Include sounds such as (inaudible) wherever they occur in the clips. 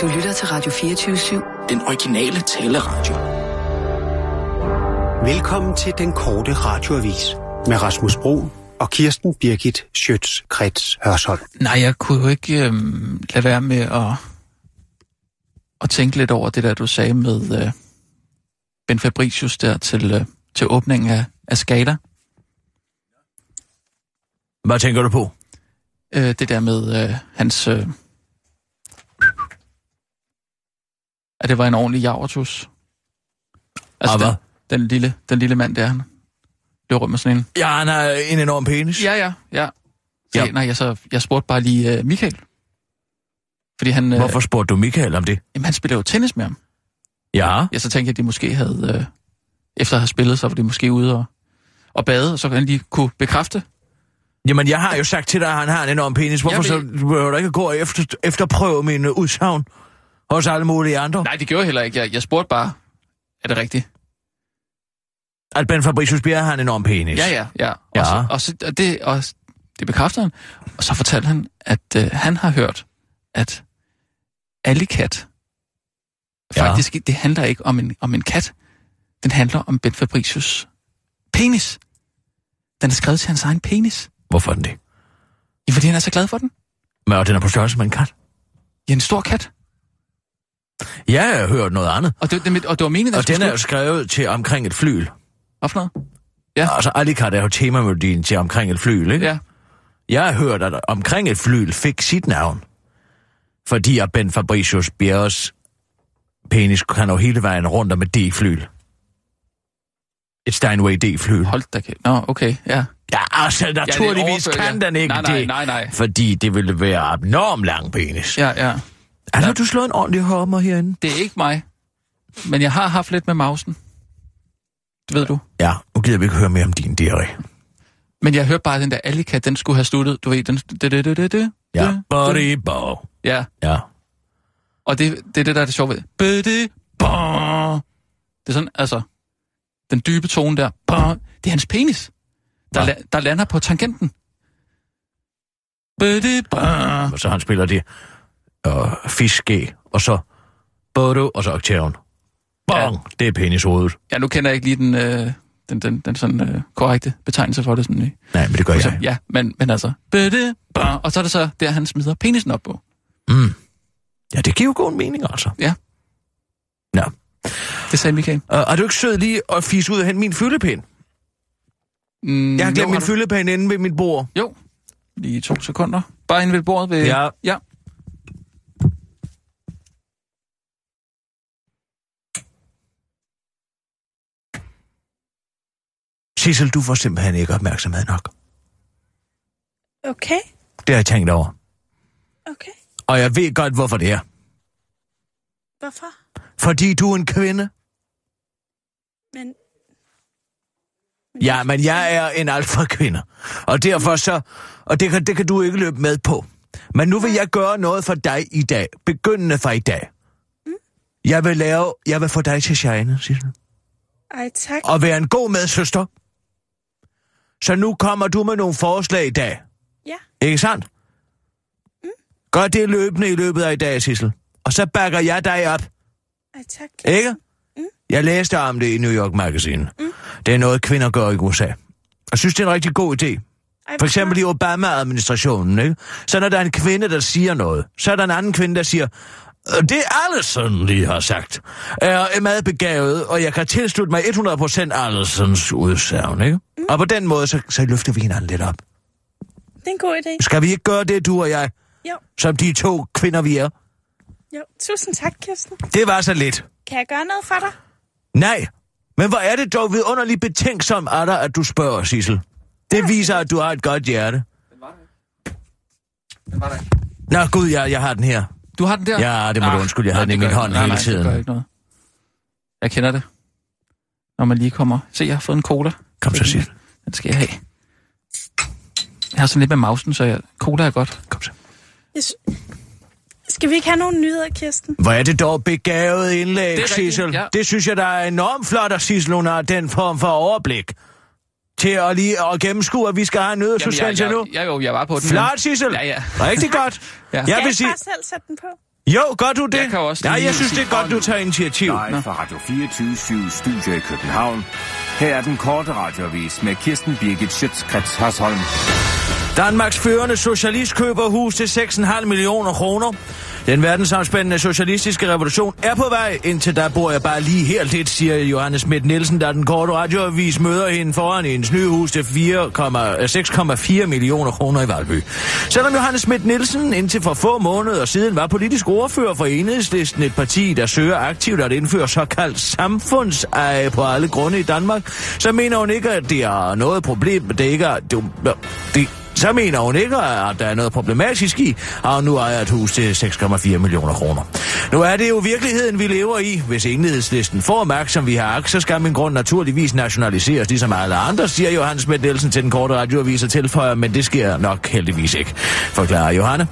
Du lytter til Radio 24-7. Den originale taleradio. Velkommen til den korte radioavis med Rasmus Bro og Kirsten Birgit Schøtz-Krets Hørsholm. Nej, jeg kunne jo ikke øhm, lade være med at, at tænke lidt over det der, du sagde med øh, Ben Fabricius der til, øh, til åbningen af, af Skala. Hvad tænker du på? Øh, det der med øh, hans... Øh, at det var en ordentlig javertus. Ah, hvad? den, den, lille, den lille mand der, han løb rundt med sådan en. Ja, han har en enorm penis. Ja, ja, ja. Så, Ja. Nej, jeg, så, jeg spurgte bare lige uh, Michael. Fordi han, øh, Hvorfor spurgte du Michael om det? jamen, han spiller jo tennis med ham. Ja. Ja, så tænkte jeg, at de måske havde, øh, efter at have spillet, så var de måske ude og, og bade, og så kan han lige kunne bekræfte. Jamen, jeg har jo sagt til dig, at han har en enorm penis. Hvorfor Jeg så ved- du behøver du ikke gå efter, efterprøve mine udsagn hos alle mulige andre? Nej, det gjorde jeg heller ikke. Jeg, jeg spurgte bare, er det rigtigt? At Ben Fabricius Bjerre har en enorm penis. Ja, ja, ja. Og, Ja. Så, og, så, og, det, og det bekræfter han. Og så fortalte han, at øh, han har hørt, at Alicat, Ja. faktisk, det handler ikke om en, om en kat. Den handler om Ben Fabricius penis. Den er skrevet til hans egen penis. Hvorfor er den det? Ja, fordi han er så glad for den. Men og den er på størrelse med en kat. Ja, en stor kat. Ja, jeg har hørt noget andet. Og det, det, og det var meningen, Og den er jo skrevet til omkring et flyl. Hvad for noget? Ja. Altså, Alicat er jo temamelodien til omkring et flyl, ikke? Ja. Jeg har hørt, at omkring et flyl fik sit navn, fordi at Ben Fabricius Bjerres penis kan jo hele vejen rundt om et D-flyl. Et Steinway D-flyl. Hold da kæft. Nå, okay, ja. Ja, altså, naturligvis overført, kan ja. den ikke Nej, nej, det, nej, nej. fordi det ville være abnorm lang penis. Ja, ja. Er der, du slået en ordentlig hommer herinde? Det er ikke mig. Men jeg har haft lidt med mausen. Det ved du. Ja, nu gider vi ikke høre mere om din diarré. Men jeg hørte bare, at den der Alika, den skulle have sluttet. Du ved, den... Det, det, det, det, det, Ja, body bow. Ja, Ja. og det, det er det, der er det sjove ved. Bidi, ba. Det er sådan, altså... Den dybe tone der. Ba. Det er hans penis, der, la, der lander på tangenten. Bidi, ba. Og så han spiller det og fiske, og så bodo, og så oktaven. Bong, ja. det er penishovedet. Ja, nu kender jeg ikke lige den, øh, den, den, den sådan øh, korrekte betegnelse for det. Sådan, øh. Nej, men det gør Så, jeg. ja, men, men altså... Bidi, ba. Og så er det så der, han smider penisen op på. Mm. Ja, det giver jo god mening, altså. Ja. Nå. Det sagde Michael. Uh, er du ikke sød lige at fise ud og hente min fyldepind? Mm, Jeg har glemt jo, min du- fyldepind inde ved mit bord. Jo, lige to sekunder. Bare inde ved bordet ved... Ja. ja. Sissel, du får simpelthen ikke opmærksomhed nok. Okay, Det har jeg tænkt over. okay. Og jeg ved godt, hvorfor det er. Hvorfor? Fordi du er en kvinde. Men... Ja, men jeg er en alfa kvinde. Og derfor så... Og det kan, det kan du ikke løbe med på. Men nu vil jeg gøre noget for dig i dag. Begyndende fra i dag. Jeg vil lave... Jeg vil få dig til shine, Sissel. Ej, tak. Og være en god medsøster. Så nu kommer du med nogle forslag i dag. Ja, Ikke sandt? Gør det løbende i løbet af i dag, Sissel. Og så bakker jeg dig op. ej, tak. Ikke? Jeg læste om det i New York Magazine. Det er noget, kvinder gør i USA. Jeg synes, det er en rigtig god idé. Ej, For eksempel i Obama-administrationen, ikke? Så når der er en kvinde, der siger noget, så er der en anden kvinde, der siger, "Øh, det Allison lige har sagt, er meget begavet, og jeg kan tilslutte mig 100% Allisons udsagn, ikke? Mm. Og på den måde, så, så løfter vi hinanden lidt op. Det er en god idé. Skal vi ikke gøre det, du og jeg, Jo, som de to kvinder, vi er? jo. Tusind tak, Kirsten. Det var så lidt. Kan jeg gøre noget for dig? Nej, men hvor er det dog vidunderligt betænksom af dig, at du spørger, Sissel. Det viser, at du har et godt hjerte. Den var der ikke. Nå gud, jeg, jeg har den her. Du har den der? Ja, det må du undskylde, jeg havde nej, den i min hånd nej, hele nej, tiden. det gør ikke noget. Jeg kender det. Når man lige kommer... Se, jeg har fået en cola. Kom så, Sissel. Den skal jeg have. Jeg har sådan lidt med mausen, så jeg... cola er godt. Kom så. Jeg sy- Skal vi ikke have nogle nyheder, Kirsten? Hvor er det dog begavet indlæg, Det rigtigt, Sissel. ja. Det synes jeg, der er enormt flot, at Sissel hun har den form for overblik. Til at lige at gennemskue, at vi skal have en jeg, nu. jeg, jeg, jo, jeg var på den. Flot, Sissel. Ja, ja. Rigtig godt. (laughs) Ja. Jeg Skal vil jeg sige, bare selv sætte den på? Jo, gør du det? Jeg kan også Nej, jeg synes, det er godt, du tager initiativ. Live fra Radio 24 Studio i København. Her er den korte radiovis med Kirsten Birgit Schøtzgrads Hasholm. Danmarks førende socialist køber hus til 6,5 millioner kroner. Den verdensomspændende socialistiske revolution er på vej. Indtil der bor jeg bare lige her lidt, siger Johannes Schmidt Nielsen, da den korte radioavis møder hende foran hendes nye hus til 6,4 millioner kroner i Valby. Selvom Johannes Schmidt Nielsen indtil for få måneder siden var politisk ordfører for Enhedslisten, et parti, der søger aktivt at indføre såkaldt samfundseje på alle grunde i Danmark, så mener hun ikke, at det er noget problem. Det ikke, er- det, det, så mener hun ikke, at der er noget problematisk i, at hun nu ejer et hus til 6,4 millioner kroner. Nu er det jo virkeligheden, vi lever i. Hvis enhedslisten får magt, som vi har agt, så skal min grund naturligvis nationaliseres, ligesom alle andre, siger Johannes Schmidt Nielsen til den korte radioavis og tilføjer, men det sker nok heldigvis ikke, forklarer Johanne.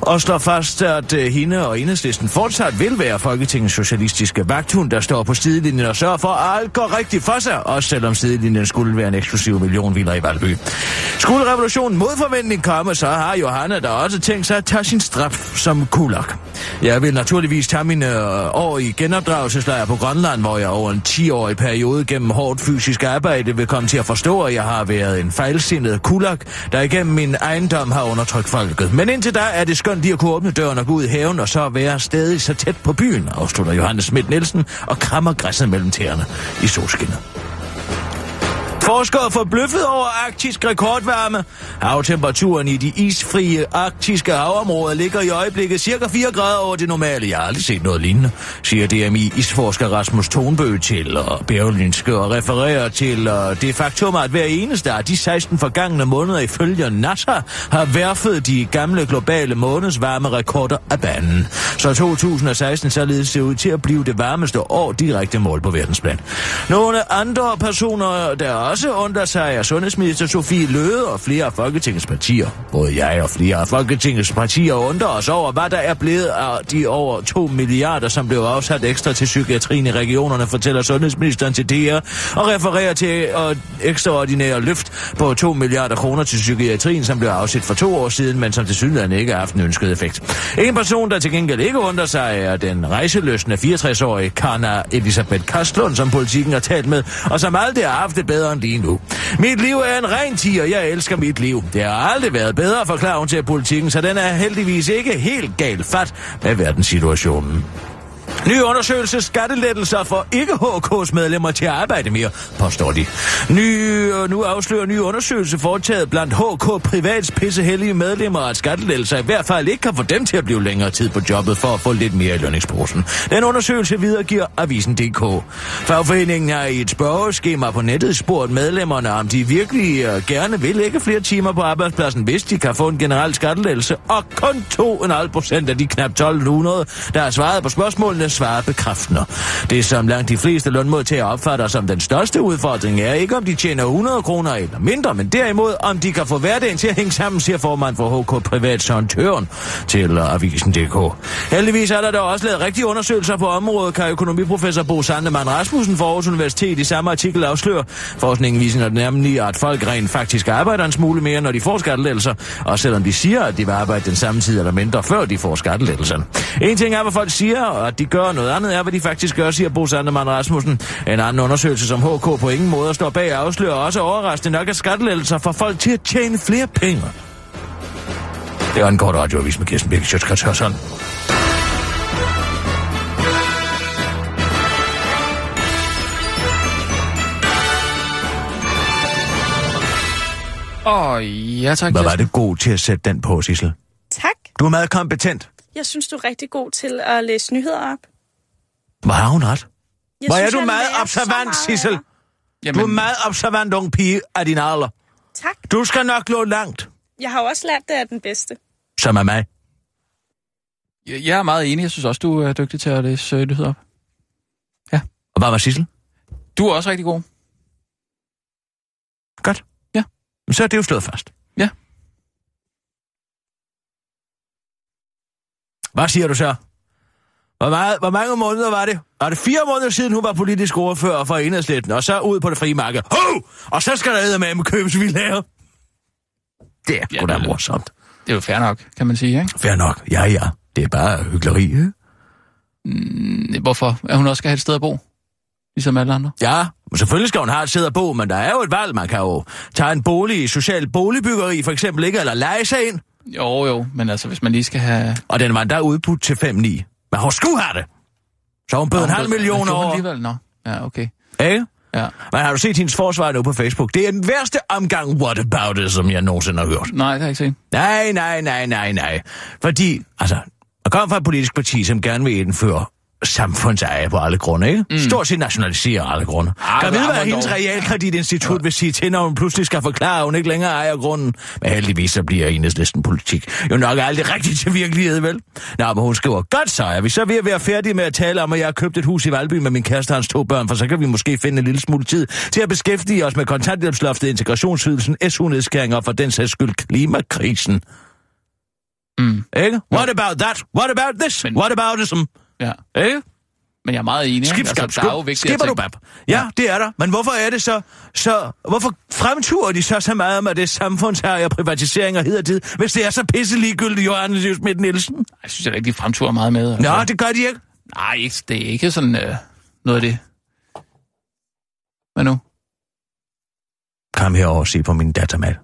Og slår fast, at øh, hende og enhedslisten fortsat vil være Folketingets socialistiske vagthund, der står på sidelinjen og sørger for, at alt går rigtigt for sig, også selvom sidelinjen skulle være en eksklusiv millionvinder i Valby. Skulle revolutionen mod forventning komme, så har Johanna da også tænkt sig at tage sin straf som kulak. Jeg vil naturligvis tage mine øh, år i genopdragelseslejr på Grønland, hvor jeg over en 10-årig periode gennem hårdt fysisk arbejde vil komme til at forstå, at jeg har været en fejlsindet kulak, der igennem min ejendom har undertrykt folket. Men indtil da er det skønt lige at kunne åbne døren og gå ud i haven, og så være stadig så tæt på byen, afslutter Johannes Schmidt Nielsen og krammer græsset mellem tæerne i solskinnet. Forskere forbløffet over arktisk rekordvarme. Havtemperaturen i de isfrie arktiske havområder ligger i øjeblikket cirka 4 grader over det normale. Jeg har aldrig set noget lignende, siger DMI isforsker Rasmus Tonbø til og Berlinske og refererer til og det faktum, at hver eneste af de 16 forgangne måneder ifølge NASA har værfet de gamle globale månedsvarmerekorder af banen. Så 2016 således ser ud til at blive det varmeste år direkte mål på verdensplan. Nogle andre personer, der også undrer sig, er sundhedsminister Sofie Løde og flere af Folketingets partier. Både jeg og flere af Folketingets partier undrer os over, hvad der er blevet af de over 2 milliarder, som blev afsat ekstra til psykiatrien i regionerne, fortæller sundhedsministeren til DR og refererer til et ekstraordinære løft på 2 milliarder kroner til psykiatrien, som blev afsat for to år siden, men som til synligheden ikke har haft en ønsket effekt. En person, der til gengæld ikke undrer sig, er den rejseløsende 64-årige Karna Elisabeth Kastlund, som politikken har talt med, og som aldrig har haft det bedre end lige nu. Mit liv er en ren tiger, jeg elsker mit liv. Det har aldrig været bedre, forklarer hun til politikken, så den er heldigvis ikke helt galt fat med verdenssituationen. Ny undersøgelse skattelettelser for ikke HK's medlemmer til at arbejde mere, påstår de. Ny, øh, nu afslører ny undersøgelse foretaget blandt HK privats pissehellige medlemmer, at skattelettelser i hvert fald ikke kan få dem til at blive længere tid på jobbet for at få lidt mere i lønningsposen. Den undersøgelse videregiver Avisen.dk. Fagforeningen har i et spørgeskema på nettet spurgt medlemmerne, om de virkelig øh, gerne vil lægge flere timer på arbejdspladsen, hvis de kan få en generel skattelettelse, og kun 2,5 procent af de knap 1200, der har svaret på spørgsmålene, svarer bekræftende. Det, som langt de fleste lønmodtagere opfatter som den største udfordring, er ikke, om de tjener 100 kroner eller mindre, men derimod, om de kan få hverdagen til at hænge sammen, siger formand for HK Privat Søren Tøren til Avisen.dk. Heldigvis er der da også lavet rigtige undersøgelser på området, kan økonomiprofessor Bo Sandemann Rasmussen fra Aarhus Universitet i samme artikel afsløre. Forskningen viser nemlig, at folk rent faktisk arbejder en smule mere, når de får skattelettelser, og selvom de siger, at de vil arbejde den samme tid eller mindre, før de får skattelettelserne. En ting er, hvad folk siger, og at de gør noget andet er, hvad de faktisk gør, siger Bo Sandemann Rasmussen. En anden undersøgelse, som HK på ingen måde står bag, afslører også overraskende nok, at skattelettelser får folk til at tjene flere penge. Det er en kort radioavis med Kirsten Birgit Sjøtskrets Hørsson. Åh, ja tak. Hvad var det god til at sætte den på, Sissel? Tak. Du er meget kompetent. Jeg synes, du er rigtig god til at læse nyheder op. Hvor har hun ret? Jeg Hvor er du meget observant, Sissel. Jamen, Du er meget observant, ung pige af din alder. Tak. Du skal nok nå langt, Jeg har også lært det af den bedste. som er mig. jeg jeg er meget enig. Jeg synes også, du er dygtig til at læse øh, nyheder op. Og hvad var Sissel? Du er også rigtig god. Godt. Ja. Men så er det jo slået fast. Ja. Hvad siger du så? Hvor, meget, hvor mange måneder var det? Var det fire måneder siden, hun var politisk ordfører for Enhedslisten, og så ud på det frie marked? Ho! Og så skal der æde med med købes villager. Det er Ja, da er- morsomt. Det er jo fair nok, kan man sige, ikke? Fair nok. Ja, ja. Det er bare hyggeleri, ikke? Hvorfor? At hun også skal have et sted at bo? Ligesom alle andre? Ja, men selvfølgelig skal hun have et sted at bo, men der er jo et valg. Man kan jo tage en bolig i social boligbyggeri, for eksempel, ikke? Eller lege sig ind. Jo, jo, men altså, hvis man lige skal have... Og den var endda udbudt til 5-9. Men hun skulle have det. Så hun bød en halv million over. alligevel, nå. Ja, okay. Ikke? Ja. Men har du set hendes forsvar nu på Facebook? Det er den værste omgang whataboutism, jeg nogensinde har hørt. Nej, det har jeg ikke set. Nej, nej, nej, nej, nej. Fordi, altså, jeg kommer fra et politisk parti, som gerne vil indføre samfundseje på alle grunde, ikke? Mm. Stort set nationalisere alle grunde. Ah, kan vide, hvad hendes realkreditinstitut ja. vil sige til, når hun pludselig skal forklare, at hun ikke længere ejer grunden. Men heldigvis så bliver enhedslisten politik jo nok aldrig rigtigt til virkelighed, vel? Nå, men hun skriver, godt så er vi så ved at være færdige med at tale om, at jeg har købt et hus i Valby med min kæreste og hans to børn, for så kan vi måske finde en lille smule tid til at beskæftige os med kontanthjælpsloftet, integrationsydelsen, SU-nedskæringer og for den sags skyld klimakrisen. Mm. Ikke? What about that? What about this? Men- What about this? Ja. Ikke? Men jeg er meget enig. Skib, ikke? skab, altså, der er jo skipper du ting. bab. Ja, det er der. Men hvorfor er det så, så hvorfor fremturer de så så meget med det samfundsherre og privatisering og hiddertid, hvis det er så pisse ligegyldigt, Johannes Schmidt Nielsen? Jeg synes jeg ikke, de fremturer meget med. Altså. Nå, det gør de ikke. Nej, ikke, det er ikke sådan øh, noget af det. Hvad nu? Kom herover og se på min datamal.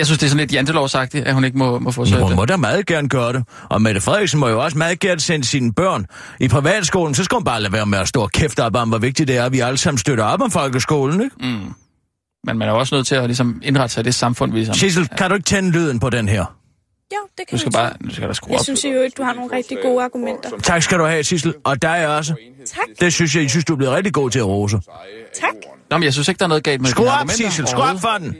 Jeg synes, det er sådan lidt jantelovsagtigt, at hun ikke må, må få så Hun må da meget gerne gøre det. Og Mette Frederiksen må jo også meget gerne sende sine børn i privatskolen. Så skal hun bare lade være med at stå og kæfte op om, hvor vigtigt det er, at vi alle sammen støtter op om folkeskolen, ikke? Mm. Men man er jo også nødt til at ligesom, indrette sig i det samfund, vi ligesom... Sissel, kan du ikke tænde lyden på den her? Jo, det kan Du skal bare... Du skal da skrue Jeg op. synes jo ikke, du har nogle rigtig gode argumenter. Tak skal du have, Sissel. Og dig også. Tak, Det synes jeg, jeg synes, du er blevet rigtig god til at rose. tak. Nå, men jeg synes ikke, der er noget galt med Skru dine op, argumenter Sissel. Skru op for den.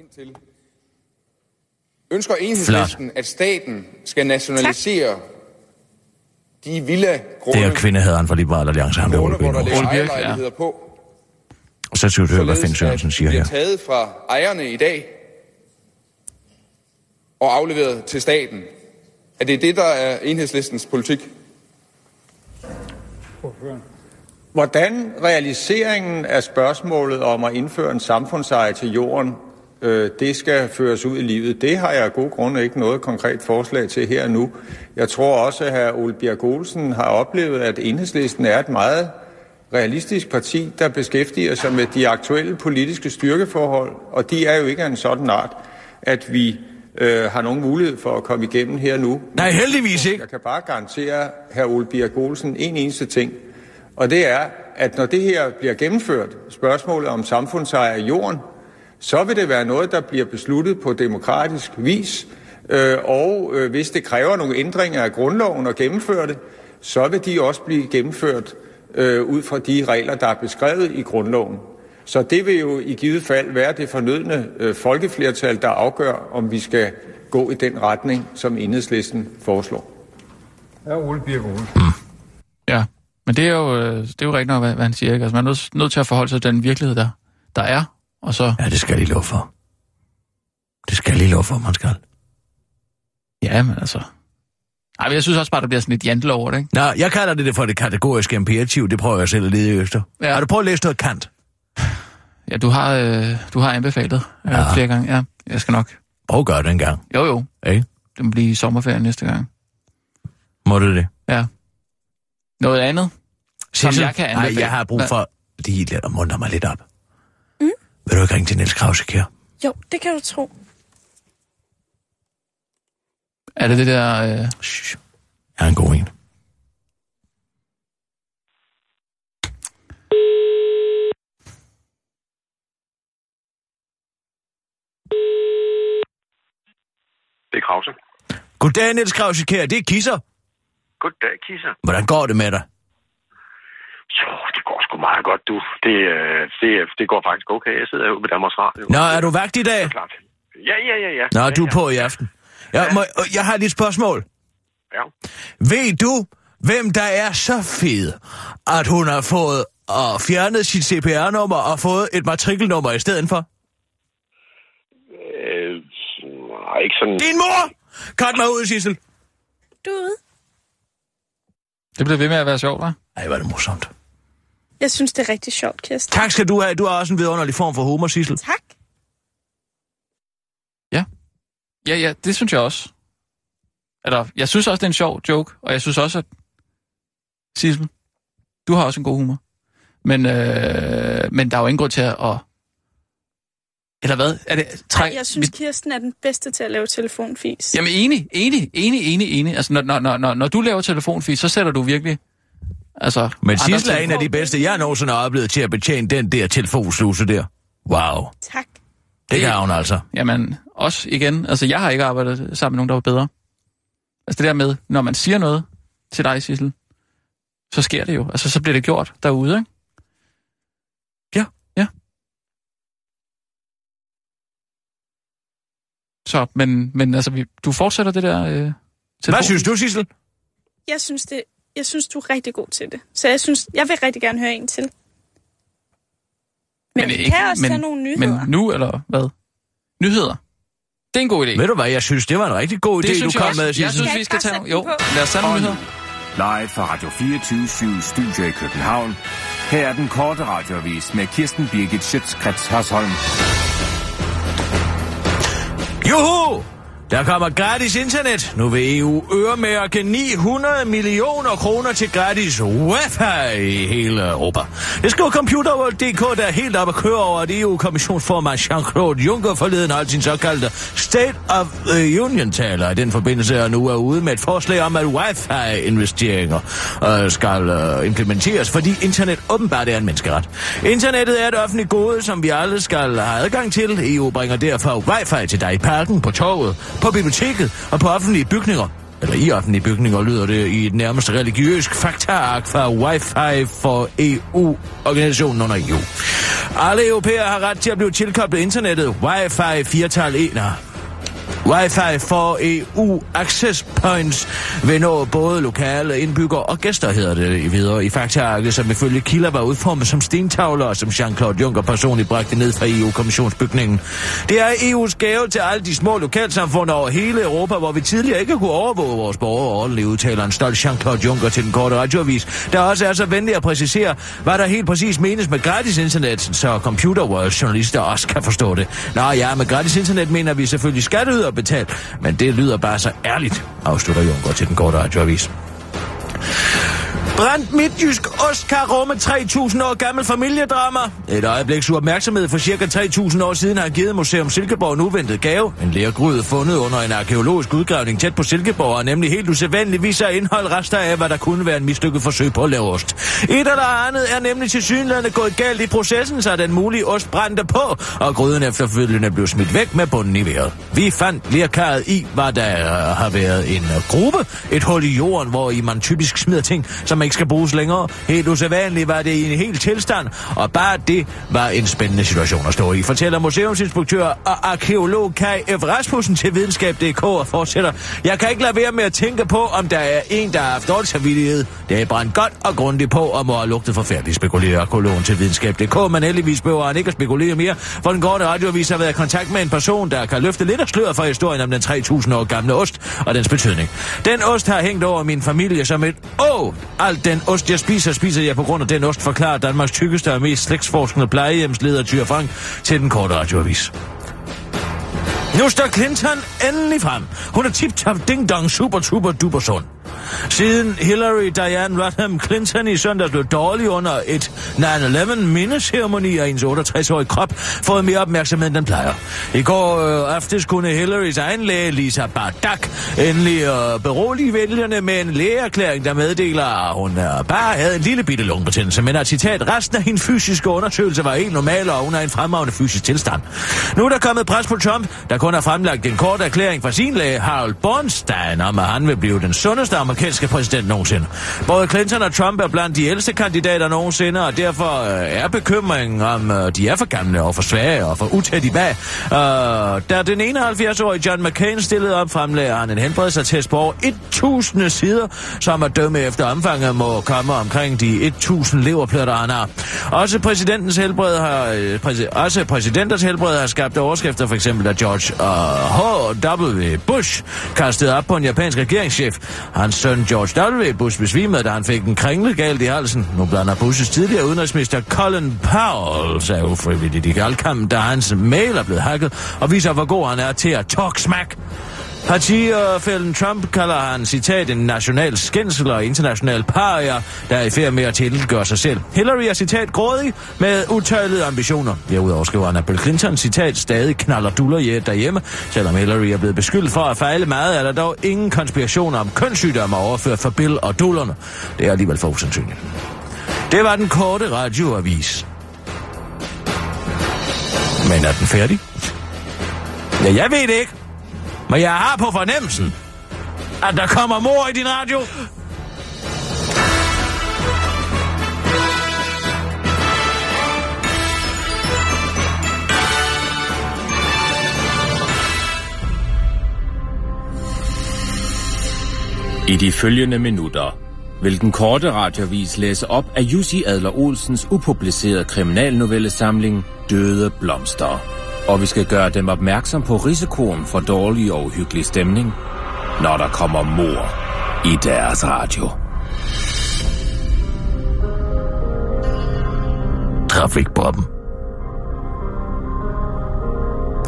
Ønsker enhedslisten, at staten skal nationalisere de villa Det er kvindehaderen fra Liberal Alliance, han der grunde, Ole Birk Ole ja. på, Og så skal du høre, hvad Finn Sørensen siger her. taget fra ejerne i dag og afleveret til staten. Er det det, der er enhedslistens politik? Hvordan realiseringen af spørgsmålet om at indføre en samfundseje til jorden, øh, det skal føres ud i livet, det har jeg af gode grunde ikke noget konkret forslag til her nu. Jeg tror også, at hr. Ole Bjerg Olsen har oplevet, at enhedslisten er et meget realistisk parti, der beskæftiger sig med de aktuelle politiske styrkeforhold, og de er jo ikke af en sådan art, at vi øh, har nogen mulighed for at komme igennem her nu. Nej, heldigvis ikke. Jeg kan bare garantere hr. Ole Birk Olsen en eneste ting, og det er, at når det her bliver gennemført, spørgsmålet om samfundseje af jorden, så vil det være noget, der bliver besluttet på demokratisk vis, øh, og øh, hvis det kræver nogle ændringer af grundloven at gennemføre det, så vil de også blive gennemført øh, ud fra de regler, der er beskrevet i grundloven. Så det vil jo i givet fald være det fornødne øh, folkeflertal, der afgør, om vi skal gå i den retning, som enhedslisten foreslår. Ja, men det er jo, øh, det er jo rigtigt nok, hvad, hvad han siger. Ikke? Altså, man er nødt, nødt til at forholde sig til den virkelighed, der, der er. Og så, Ja, det skal de lov for. Det skal de lov for, man skal. ja, men altså... Ej, men jeg synes også bare, der bliver sådan lidt jantelov over det, ikke? Nå, jeg kalder det det for det kategoriske imperativ. Det prøver jeg selv at lede efter. Ja. Har du prøvet at læse noget Kant? Ja, du har, øh, du har anbefalet øh, Ja. flere gange. Ja, jeg skal nok. Prøv at gøre det en gang. Jo, jo. Ikke? Det må blive sommerferie næste gang. Må du det? Ja. Noget andet? Som Sissel? jeg kan Nej, anbefale. jeg har brug for lige lidt at muntre mig lidt op. Vil du ikke ringe til Niels Krause her? Jo, det kan du tro. Er det det der... Øh... Shh. Jeg er en god en. Det er Krause. Goddag, Niels Krause her. Det er Kisser. Goddag, Kisser. Hvordan går det med dig? Jo, det går sgu meget godt, du. Det, øh, det, det går faktisk okay. Jeg sidder herude ved Danmarks Radio. Nå, er du vagt i dag? Er klart. Ja, ja, ja, ja. Nå, ja, du er ja. på i aften. Jeg, må, jeg har lige et spørgsmål. Ja. Ved du, hvem der er så fed, at hun har fået og fjernet sit CPR-nummer og fået et matrikelnummer i stedet for? Øh, nej, ikke sådan... Din mor! Cut mig ud, Sissel. Du er ude. Det bliver ved med at være sjovt, hva'? Ej, er det morsomt. Jeg synes, det er rigtig sjovt, Kirsten. Tak skal du have. Du har også en vidunderlig form for humor, Sissel. Tak. Ja, ja, det synes jeg også. Eller, jeg synes også, det er en sjov joke, og jeg synes også, at... Sissel, du har også en god humor. Men, øh, men der er jo ingen grund til at... Eller hvad? Er det, Træk, jeg synes, mit... Kirsten er den bedste til at lave telefonfis. Jamen enig, enig, enig, enig, enig. Altså, når, når, når, når du laver telefonfis, så sætter du virkelig... Altså, Men Sissel er en af de bedste, jeg nogensinde har oplevet til at betjene den der telefonsluse der. Wow. Tak. Det kan hun altså. Jamen, også igen. Altså, jeg har ikke arbejdet sammen med nogen, der var bedre. Altså det der med, når man siger noget til dig, Sissel, så sker det jo. Altså, så bliver det gjort derude, ikke? Ja. Ja. Så, men, men altså, vi, du fortsætter det der... Øh, telefon. Hvad synes du, Sissel? Jeg synes, det, jeg synes, du er rigtig god til det. Så jeg synes, jeg vil rigtig gerne høre en til. Men, men vi ikke, kan også men, tage nogle nyheder. Men nu, eller hvad? Nyheder? Det er en god idé. Ved du hvad, jeg synes, det var en rigtig god det idé, du kom med. Jeg, jeg synes, vi skal tage. Jo, lad os tage nogle nyheder. Live fra Radio 24 Studio i København. Her er den korte radiovis med Kirsten Birgit Schøtzgrads Hasholm. Juhu! Der kommer gratis internet. Nu vil EU øremærke 900 millioner kroner til gratis wifi i hele Europa. Det skriver Computerworld.dk, der er helt op at køre over, at EU-kommissionsformand Jean-Claude Juncker forleden holdt sin såkaldte State of the Union-taler. I den forbindelse er nu er ude med et forslag om, at wifi-investeringer øh, skal øh, implementeres, fordi internet åbenbart er en menneskeret. Internettet er et offentligt gode, som vi alle skal have adgang til. EU bringer derfor wifi til dig i parken, på toget, på biblioteket og på offentlige bygninger. Eller i offentlige bygninger lyder det i et nærmest religiøst faktaark fra Wi-Fi for EU-organisationen under EU. Alle europæere har ret til at blive tilkoblet internettet. Wi-Fi 4 1 Wi-Fi for EU Access Points vil nå både lokale indbyggere og gæster, hedder det videre i faktaarket, som ifølge kilder var udformet som stentavler, som Jean-Claude Juncker personligt bragte ned fra EU-kommissionsbygningen. Det er EU's gave til alle de små lokalsamfund over hele Europa, hvor vi tidligere ikke kunne overvåge vores borgere ordentligt, udtaler en stolt Jean-Claude Juncker til den korte radioavis, der også er så venlig at præcisere, hvad der helt præcis menes med gratis internet, så Computer World journalister også kan forstå det. Nå ja, med gratis internet mener vi selvfølgelig skatteyder betalt, men det lyder bare så ærligt, afslutter Juncker til den korte radioavis. Brændt midtjysk ost kan rumme 3.000 år gammel familiedrama. Et øjebliks opmærksomhed for cirka 3.000 år siden har givet Museum Silkeborg en uventet gave. En lærgryde fundet under en arkeologisk udgravning tæt på Silkeborg er nemlig helt usædvanligt viser indhold rester af, hvad der kunne være en mislykket forsøg på at lave ost. Et eller andet er nemlig til synligheden gået galt i processen, så den mulige ost brændte på, og gryden efterfølgende blev smidt væk med bunden i vejret. Vi fandt lærkaret i, hvad der øh, har været en øh, gruppe, et hul i jorden, hvor i man typisk smider ting, som man ikke skal bruges længere. Helt usædvanligt var det i en helt tilstand, og bare det var en spændende situation at stå i, fortæller museumsinspektør og arkeolog Kai F. Rasmussen til videnskab.dk og fortsætter. Jeg kan ikke lade være med at tænke på, om der er en, der har haft dårlig samvittighed. Det er brændt godt og grundigt på, og må have lugtet forfærdeligt, spekulerer arkeologen til videnskab.dk, men heldigvis behøver han ikke at spekulere mere, for den gårde radiovis har været i kontakt med en person, der kan løfte lidt af sløret for historien om den 3.000 år gamle ost og dens betydning. Den ost har hængt over min familie som et åh, alt den ost, jeg spiser, spiser jeg på grund af den ost, forklarer Danmarks tykkeste og mest slægtsforskende plejehjemsleder Tyre Frank til den korte radioavis. Nu står Clinton endelig frem. Hun er tip-top ding-dong super super duper sund. Siden Hillary Diane Rodham Clinton i søndag blev dårlig under et 9-11 mindeceremoni af hendes 68-årige krop, fået mere opmærksomhed, end den plejer. I går øh, aftes kunne Hillarys egen læge, Lisa Bardak, endelig øh, berolige vælgerne med en lægeerklæring, der meddeler, at hun øh, bare havde en lille bitte lungebetændelse, men at citat, resten af hendes fysiske undersøgelse var helt normal, og hun er en fremragende fysisk tilstand. Nu er der kommet pres på Trump, der kun har fremlagt en kort erklæring fra sin læge, Harold Bornstein, om at han vil blive den sundeste amerikanske præsident nogensinde. Både Clinton og Trump er blandt de ældste kandidater nogensinde, og derfor øh, er bekymringen om, øh, de er for gamle og for svage og for utæt i bag. Øh, da den 71-årige John McCain stillede op, fremlagde han en helbredsattest på over 1000 sider, som at dømme efter omfanget må komme omkring de 1000 leverpletter, han har. Også præsidentens helbred har, øh, præsi- også præsidenters helbred har skabt overskrifter, for eksempel da George og H.W. Bush kastede op på en japansk regeringschef. Hans søn George W. Bush besvimede, da han fik en kringle galt i halsen. Nu blander Bushes tidligere udenrigsminister Colin Powell sig ufrivilligt i galkampen, da hans mail er blevet hacket, og viser, hvor god han er til at talk smack. Partifælden Trump kalder han, citat, en national skændsel og international paria, der er i færd med at tilgøre sig selv. Hillary er, citat, grådig med utøjlede ambitioner. Derudover skriver han, at Bill Clinton, citat, stadig knaller duller i derhjemme. Selvom Hillary er blevet beskyldt for at fejle meget, er der dog ingen konspirationer om kønssygdomme overført for Bill og dullerne. Det er alligevel for usandsynligt. Det var den korte radioavis. Men er den færdig? Ja, jeg ved det ikke. Men jeg har på fornemmelsen, at der kommer mor i din radio. I de følgende minutter vil den korte radiovis læse op af Jussi Adler Olsens upublicerede kriminalnovellesamling Døde Blomster. Og vi skal gøre dem opmærksom på risikoen for dårlig og uhyggelig stemning, når der kommer mor i deres radio. Trafikbobben.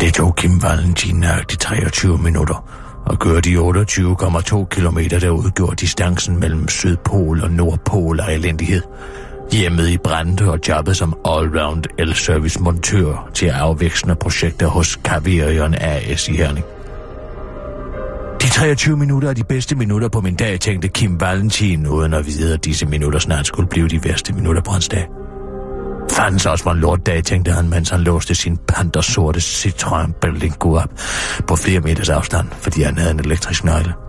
Det tog Kim Valentin nøjagtigt 23 minutter og køre de 28,2 km, der udgjorde distancen mellem Sydpol og Nordpol af elendighed. Hjemmet i Brande og jobbet som allround el-service montør til afvækstende projekter hos Kaverion AS i Herning. De 23 minutter er de bedste minutter på min dag, tænkte Kim Valentin, uden at vide, at disse minutter snart skulle blive de værste minutter på hans dag. Fandens også var en lortdag, tænkte han, mens han låste sin pantersorte Citroën Berlingo op på flere meters afstand, fordi han havde en elektrisk nøgle.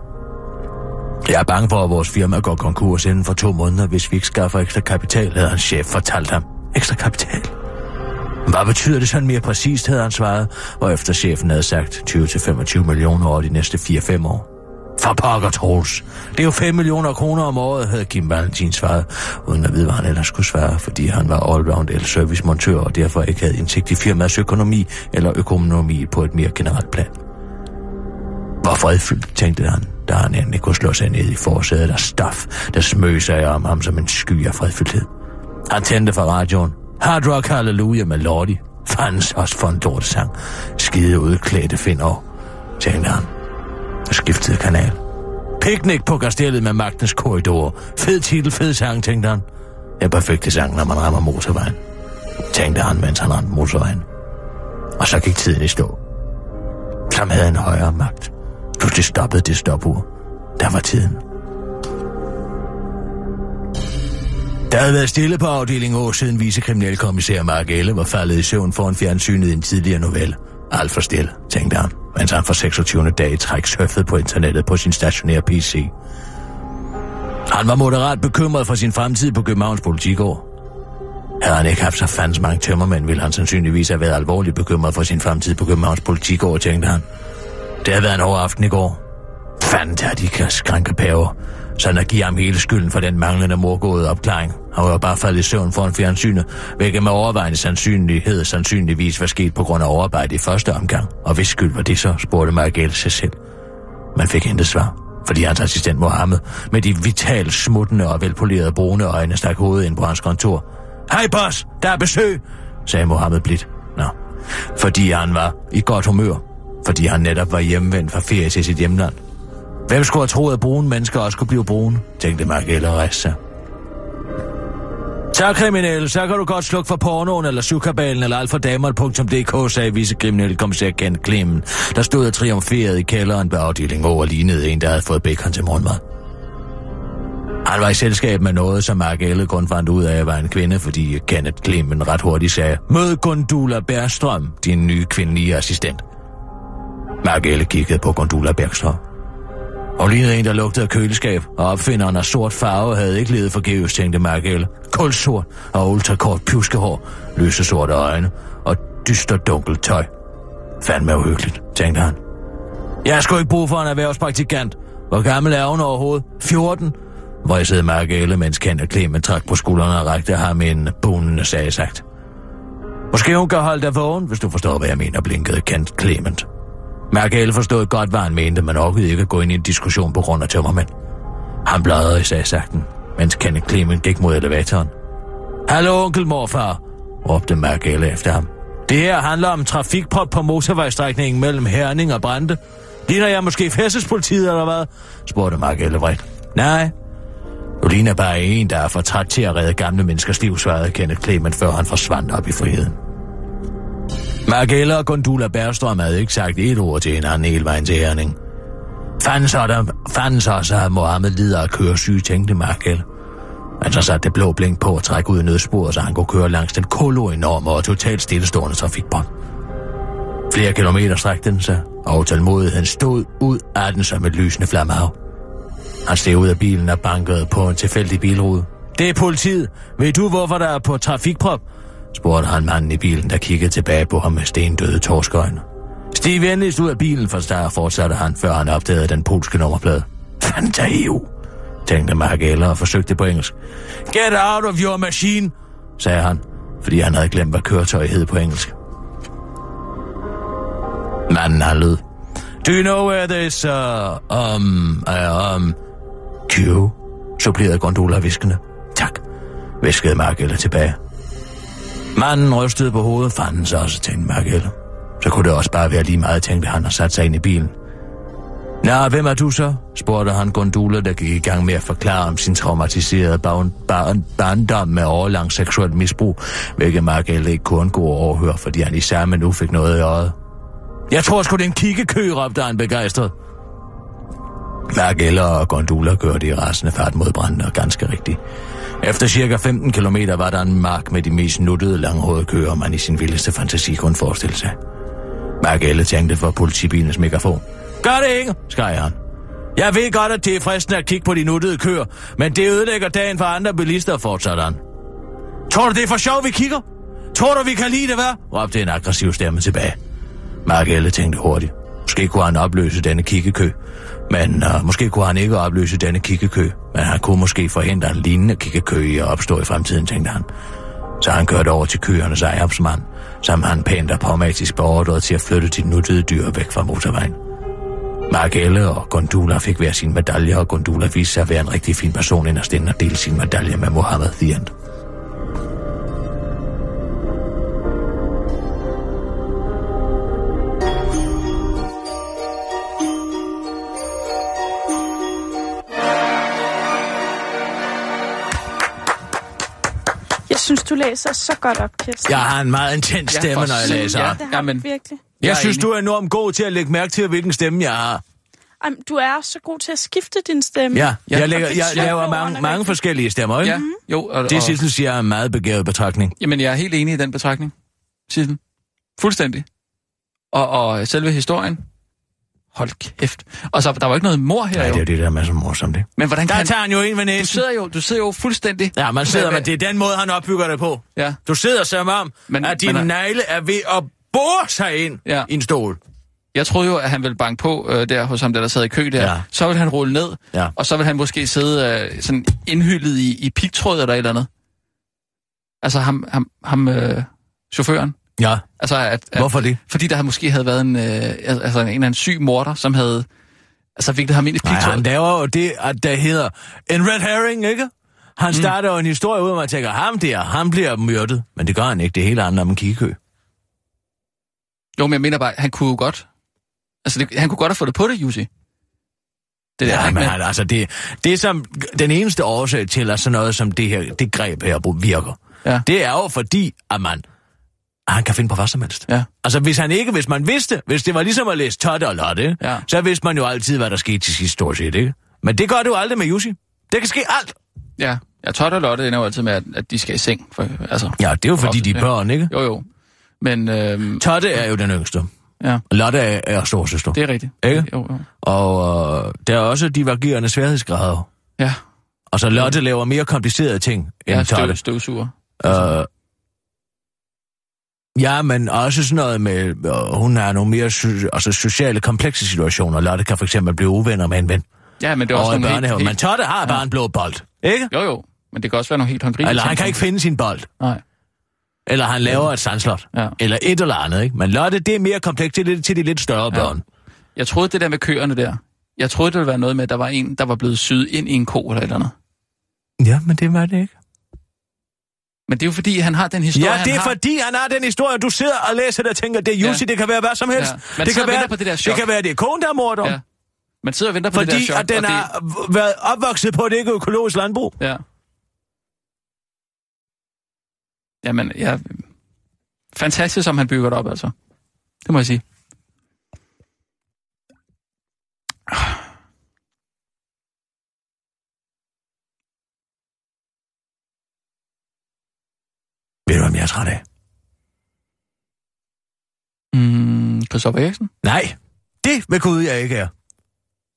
Jeg er bange for, at vores firma går konkurs inden for to måneder, hvis vi ikke skaffer ekstra kapital, havde hans chef fortalt ham. Ekstra kapital? Hvad betyder det sådan mere præcist, havde han svaret, og efter chefen havde sagt 20-25 millioner over de næste 4-5 år. For pokker, Troels. Det er jo 5 millioner kroner om året, havde Kim Valentin svaret, uden at vide, hvad han ellers skulle svare, fordi han var allround el-service-montør og derfor ikke havde indsigt i firmaets økonomi eller økonomi på et mere generelt plan. Hvor fredfyldt, tænkte han, da han endelig kunne slå sig ned i forsædet af stof, der smøg sig om ham som en sky af fredfyldthed. Han tændte for radioen. Hard Rock Hallelujah med Lordi. Fandens også for en lortesang. Skide udklædte finder, tænkte han og skiftede kanal. Picnic på kastellet med magtens korridor. Fed titel, fed sang, tænkte han. En perfekte sang, når man rammer motorvejen. Tænkte han, mens han ramte motorvejen. Og så gik tiden i stå. Som havde en højere magt. Pludselig stoppede det stopur. Der var tiden. Der havde været stille på afdelingen år siden vicekriminalkommissær Mark Elle var faldet i søvn foran fjernsynet i en tidligere novelle. Alt for stille, tænkte han, mens han for 26. dag i træk surfede på internettet på sin stationære PC. Han var moderat bekymret for sin fremtid på Københavns politikår. Havde han ikke haft så fandens mange tømmermænd, ville han sandsynligvis have været alvorligt bekymret for sin fremtid på Københavns politikår, tænkte han. Det har været en hård aften i går. Fanden tager de kan skrænke pæver, så at give ham hele skylden for den manglende morgåede opklaring. Han var bare faldet i søvn foran fjernsynet, hvilket med overvejende sandsynlighed sandsynligvis var sket på grund af overarbejde i første omgang. Og hvis skyld var det så, spurgte Margrethe sig selv. Man fik intet svar, fordi hans assistent Mohammed med de vitalt smuttende og velpolerede brune øjne stak hovedet ind på hans kontor. Hej boss, der er besøg, sagde Mohammed blidt. Nå, fordi han var i godt humør, fordi han netop var hjemvendt fra ferie til sit hjemland. Hvem skulle have troet, at brune mennesker også kunne blive brune, tænkte Margrethe og rejste. Så kriminelle, så kan du godt slukke for pornoen eller sukabalen eller alt for sagde vicekriminelle kommissær Ken Klemmen, der stod og triumferede i kælderen ved afdelingen over lignede en, der havde fået bacon til morgenmad. Han var i selskab med noget, som Mark Elle kun fandt ud af, at var en kvinde, fordi Kenneth Klemmen ret hurtigt sagde, Mød Gundula Bærstrøm, din nye kvindelige assistent. Margelle kiggede på Gondula Bergstrøm. Og lignede en, der lugtede af køleskab, og opfinderen af sort farve havde ikke levet forgæves, tænkte Margelle. Kulsort og ultrakort pjuskehår, lyse sorte øjne og dyster dunkelt tøj. Fandme uhyggeligt, tænkte han. Jeg skulle ikke bruge for en erhvervspraktikant. Hvor gammel er hun overhovedet? 14? Vræsede Margelle, mens Kent Clement trak på skuldrene og rækte ham en bunende sag sagt. Måske hun kan holde dig vågen, hvis du forstår, hvad jeg mener, blinkede Kent Clement. Merkel forstod godt, hvad han mente, men orkede ikke at gå ind i en diskussion på grund af tømmermænd. Han bladrede i sagsakten, mens Kenneth Clement gik mod elevatoren. Hallo, onkel morfar, råbte Merkel efter ham. Det her handler om trafikprop på motorvejstrækningen mellem Herning og Brande. Ligner jeg måske færdselspolitiet eller hvad? spurgte Mark Ellevredt. Nej, du ligner bare en, der er for træt til at redde gamle menneskers liv, svarede Kenneth Clement, før han forsvandt op i friheden. Magella og Gondula Bergstrøm havde ikke sagt et ord til hinanden hele vejen til Herning. Fanden så, der, fanden så, så at Mohammed lider af køresyge, tænkte Magella. Han så satte det blå blink på at trække ud i nødsporet, så han kunne køre langs den koloenorme og totalt stillestående trafikbånd. Flere kilometer strækte den sig, og tålmodigheden stod ud af den som et lysende flammehav. Han steg ud af bilen og bankede på en tilfældig bilrude. Det er politiet. Ved du, hvorfor der er på trafikprop? Spurgte han manden i bilen, der kiggede tilbage på ham med stendøde torskøjne. Stig venligst ud af bilen, for der fortsatte han, før han opdagede den polske nummerplade. Fantaiu, tænkte Mark Eller og forsøgte på engelsk. Get out of your machine, sagde han, fordi han havde glemt, hvad køretøjet hed på engelsk. Manden har lød. Do you know where this, uh, um, uh, um, Q? supplerede gondola viskende. Tak, viskede Margelle tilbage. Manden rystede på hovedet, fanden så også, tænkte Margelle. Så kunne det også bare være lige meget, tænkte han og satte sig ind i bilen. Nå, hvem er du så? spurgte han Gondula, der gik i gang med at forklare om sin traumatiserede barn, barn, barndom med overlang seksuelt misbrug, hvilket Margelle ikke kunne undgå at overhøre, fordi han i samme nu fik noget i øjet. Jeg tror sgu, det er en kiggekø, råbte han begejstret. Margelle og Gondula kørte i rasende fart mod branden, og ganske rigtigt. Efter cirka 15 km var der en mark med de mest nuttede langhårede køer, man i sin vildeste fantasi kunne forestille sig. Margelle tænkte for politibilens megafon. Gør det ikke, skreg han. Jeg ved godt, at det er fristende at kigge på de nuttede køer, men det ødelægger dagen for andre bilister, fortsatte han. Tror du, det er for sjov, vi kigger? Tror du, vi kan lide det, hvad? råbte en aggressiv stemme tilbage. Margelle tænkte hurtigt. Måske kunne han opløse denne kikkekø, men uh, måske kunne han ikke opløse denne kikkekø, men han kunne måske forhindre en lignende kikkekø i at opstå i fremtiden, tænkte han. Så han kørte over til køernes ejerpsmand, som han pænt og pragmatisk beordrede til at flytte de nuttede dyr væk fra motorvejen. Margelle og Gondula fik hver sin medalje, og Gondula viste sig at være en rigtig fin person, end at dele sin medalje med Mohammed The Jeg synes, du læser så godt op, Kirsten. Jeg har en meget intens stemme, for når jeg læser. Ja. Det har Jamen. virkelig. Jeg, Jeg synes, enig. du er enormt god til at lægge mærke til, hvilken stemme jeg har. Ej, men du er så god til at skifte din stemme. Ja, Ja. jeg, lægger, det jeg er laver mange, mange forskellige stemmer, ikke? Ja, jo. Og, Det og, Sissel siger er en meget begavet betragtning. Jamen, jeg er helt enig i den betragtning, Sissel. Fuldstændig. Og, og selve historien, hold kæft. Og så, der var ikke noget mor her, Nej, jo. det er jo det, der er masser af morsomt, det. Men hvordan Der kan... tager han jo en Du næsen. sidder jo, du sidder jo fuldstændig... Ja, man sidder, men det er den måde, han opbygger det på. Ja, Du sidder som om, Men- at dine men- negle er ved at bore sig ind Ja. i en stol. jeg troede jo, at han ville banke på øh, der hos ham, der, der sad i kø der. Ja. Så ville han rulle ned, Ja. og så ville han måske sidde øh, sådan indhyldet i, i pigtråd eller et eller andet. Altså ham, ham, ham øh, chaufføren. Ja, Altså, at, at, hvorfor det? Fordi der måske havde været en, øh, altså en eller anden syg morter, som havde altså viklet ham ind i Nej, pigtråd. han laver jo det, at der hedder en red herring, ikke? Han Mm. starter jo en historie ud, og man tænker, ham der, han bliver myrdet. Men det gør han ikke, det er helt andet om en kiggekø. Jo, men jeg mener bare, han kunne jo godt... Altså, det, han kunne godt have fået det på det, Jussi. Det der, Ja, Men- han, altså det, det som den eneste årsag til, at sådan noget som det her, det greb her virker, Ja. det er jo fordi, at man, at han kan finde på hvad som helst. Ja. Altså hvis han ikke, hvis man vidste, hvis det var ligesom at læse Totte og Lotte, Ja. så vidste man jo altid, hvad der skete til sidst stort set, ikke? Men det gør jo aldrig med Jussi. Det kan ske alt. Ja, ja Todd og Lotte ender jo altid med, at, at de skal i seng. For, altså, Ja, det er jo fordi, de er Ja. børn, ikke? jo, jo. Men øhm, Totte er jo den yngste. ja, Og Lotte er, er storsøster. det er rigtigt. Ikke? Jo, jo. Og øh, der er også divergerende sværhedsgrader. Ja, Og så Lotte laver mere komplicerede ting end ja Totte. støv, støvsuger. Øh, ja, men også sådan noget med, øh, hun har nogle mere so- altså sociale komplekse situationer. Lotte kan for eksempel blive uvenner med en ven Ja, men det er også i nogle børnehaven. helt, Men. Totte har bare en blå bold, ikke? Jo, jo. Men det kan også være nogle helt håndgribelige Eller han kan ikke finde sin bold. Nej, Eller han laver et sandslot. ja. Eller et eller andet, ikke? Men Lotte, det er mere komplekst til, til de lidt større Ja. børn. Jeg troede det der med køerne der. Jeg troede, det ville være noget med, at der var en, der var blevet syet ind i en ko eller et eller andet. Ja, men det var det ikke. Men det er jo fordi, han har den historie, Ja, det er han har. fordi, han har den historie. Du sidder og læser det og tænker, det er Jussi, ja. det kan være hvad som helst. Ja. Man Det, kan være, på det der det chok. kan være, det er konen, der er morder. Ja. Man sidder og venter på det der Fordi chok. at den og det, har været opvokset på et ikke økologisk landbrug. Ja. Jamen, ja. Fantastisk, som han bygger det op, altså. Det må jeg sige. Ved du, hvem jeg er træt af? Mm, Christoffer Eriksen? Nej, det vil Gud, jeg ikke er.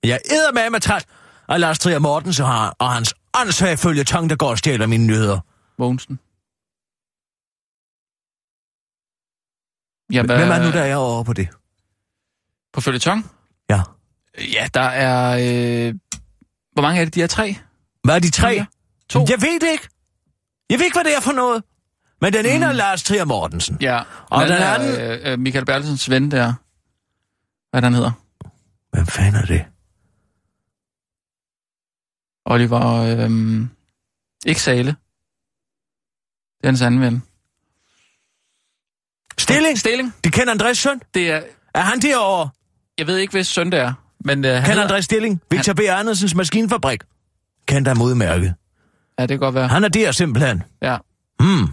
Jeg æder med med træt af Lars Trier Mortensen har, og hans åndssvage følge tang, der går og stjæler mine nyheder. Mogensen? Ja, hvad, Hvem er nu, der er over på det? På følgetong? Ja. Ja, der er... Øh... Hvor mange er det? De er tre? Hvad er de tre? Fire? To? Jeg ved det ikke. Jeg ved ikke, hvad det er for noget. Men den ene mm. er Lars Trier Mortensen. Ja. Og den anden anden- er øh, Michael Bertelsens ven der. Hvad er han hedder? Hvem fanden er det? Oliver... Øh... Ikke Sale. Det er hans anden ven. Stilling? Stilling. De kender Andres søn? Det er... Er han derovre? Jeg ved ikke, hvis søn det er. Men øh, han Kender. Andres Stilling? Victor B. Andersens maskinfabrik? Kendt af modmærket. Ja, det kan godt være. Han er der simpelthen. Ja. Hmm.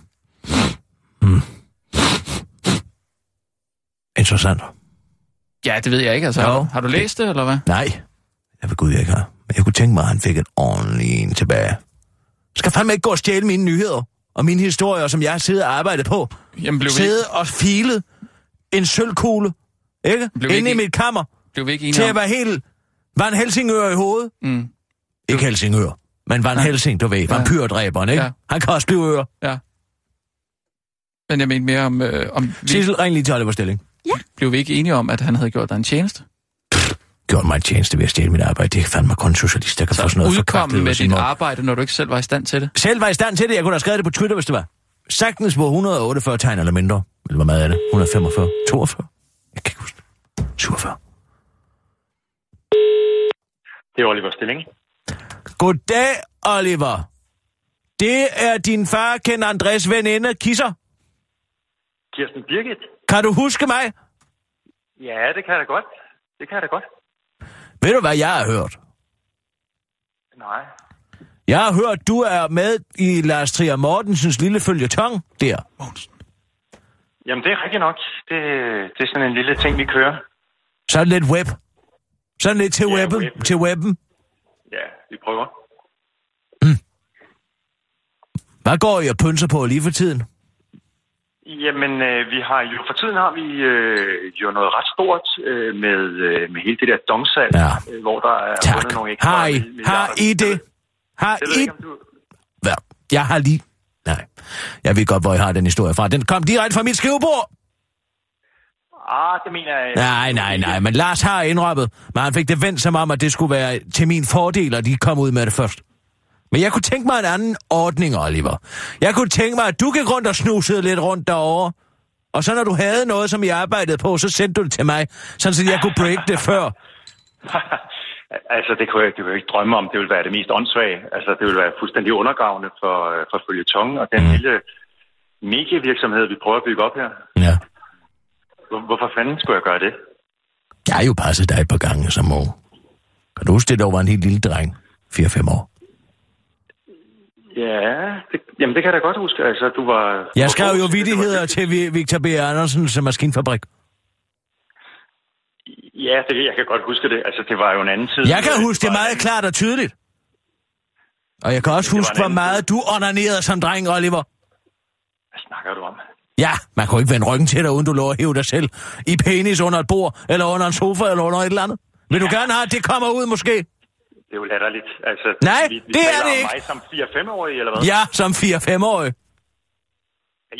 Interessant. Ja, det ved jeg ikke. Altså, Jo. har, du, har du læst det, eller hvad? Nej, jeg ved Gud, jeg ikke har. Men jeg kunne tænke mig, at han fik en ordentlig en tilbage. Skal fandme ikke gå og stjæle mine nyheder og mine historier, som jeg har siddet og arbejdet på. Jamen, blev vi, Siddet og filet en sølvkugle, ikke? Blev vi Inde i ikke- mit kammer, blev vi ikke til at være helt... Var en Helsingør i hovedet? Mm. Ikke Helsingør, men var en Helsing, du ved. Vampyrdræberen, ikke? Ja. Han kan også blive øre. Ja. Men jeg mente mere om... Øh, om vi, Sissel, ring lige til Oliver Stilling. Blev vi ikke enige om, at han havde gjort dig en tjeneste? Gjort mig en tjeneste ved at stjæle mit arbejde. Det er fandme kun socialist, der kan få sådan noget Udkom forkvaklet ud af med dit mund. arbejde, når du ikke selv var i stand til det? Selv var i stand til det. Jeg kunne da have skrevet det på Twitter, hvis det var. Sagtens på 148 tegn eller mindre. Eller hvor meget er det? 145? 42? Jeg kan ikke huske det. 47. Det er Oliver Stilling. Goddag, Oliver. Det er din far, kendt Andres veninde, Kisser. Kirsten Birgit? Kan du huske mig? Ja, det kan jeg da godt. Det kan jeg da godt. Ved du, hvad jeg har hørt? Nej. Jeg har hørt, du er med i Lars Trier Mortensens lille følgetong der. Jamen, det er rigtigt nok. Det, det er sådan en lille ting, vi kører. Sådan lidt web. Sådan lidt til Ja, webben. web. Til webben. Ja, vi prøver. Hvad går I og pynser på lige for tiden? Jamen, øh, vi har jo for tiden har vi øh, jo noget ret stort øh, med, øh, med hele det der domsalg, Ja. øh, hvor der er Tak. fundet nogle ekstra Har I, har I det? Har Det I... ikke, du... Hvad? Jeg har lige... Nej. Jeg ved godt, hvor jeg har den historie fra. Den kom direkte fra mit skrivebord. Ah, det mener jeg... Nej, nej, nej. Men Lars har indrømmet. Men han fik det vendt som om, at det skulle være til min fordel, og de kom ud med det først. Men jeg kunne tænke mig en anden ordning, Oliver. Jeg kunne tænke mig, at du gik rundt og snusede lidt rundt derovre. Og så når du havde noget, som jeg arbejdede på, så sendte du det til mig, sådan så jeg kunne break det før. (laughs) altså, det kunne, jeg, det kunne jeg ikke drømme om. Det ville være det mest åndssvage. Altså, det ville være fuldstændig undergravende for, øh, for følgetong og den lille medievirksomhed, vi prøver at bygge op her. Ja. Hvor, hvorfor fanden skulle jeg gøre det? Jeg har jo passet dig et par gange som ung. Kan du huske det, der var en helt lille dreng? 4-5 år. Ja, det, jamen det kan jeg da godt huske. Altså, du var... Jeg skrev jo vidigheder til Vi- Victor B. Andersens maskinfabrik. Ja, det, jeg kan godt huske det. Altså, det var jo en anden tid. Jeg kan huske det meget klart og tydeligt. Og jeg kan også Det huske, hvor meget du onanerede som dreng, Oliver. Hvad snakker du om? Ja, man kunne ikke vende ryggen til dig, uden du lå og hæve dig selv i penis under et bord, eller under en sofa, eller under et eller andet. Vil du gerne have, at det kommer ud måske? Det er jo latterligt. Altså, Nej, vi, vi det er det ikke. mig som 4-5-årig, eller hvad? Ja, som 4-5-årig.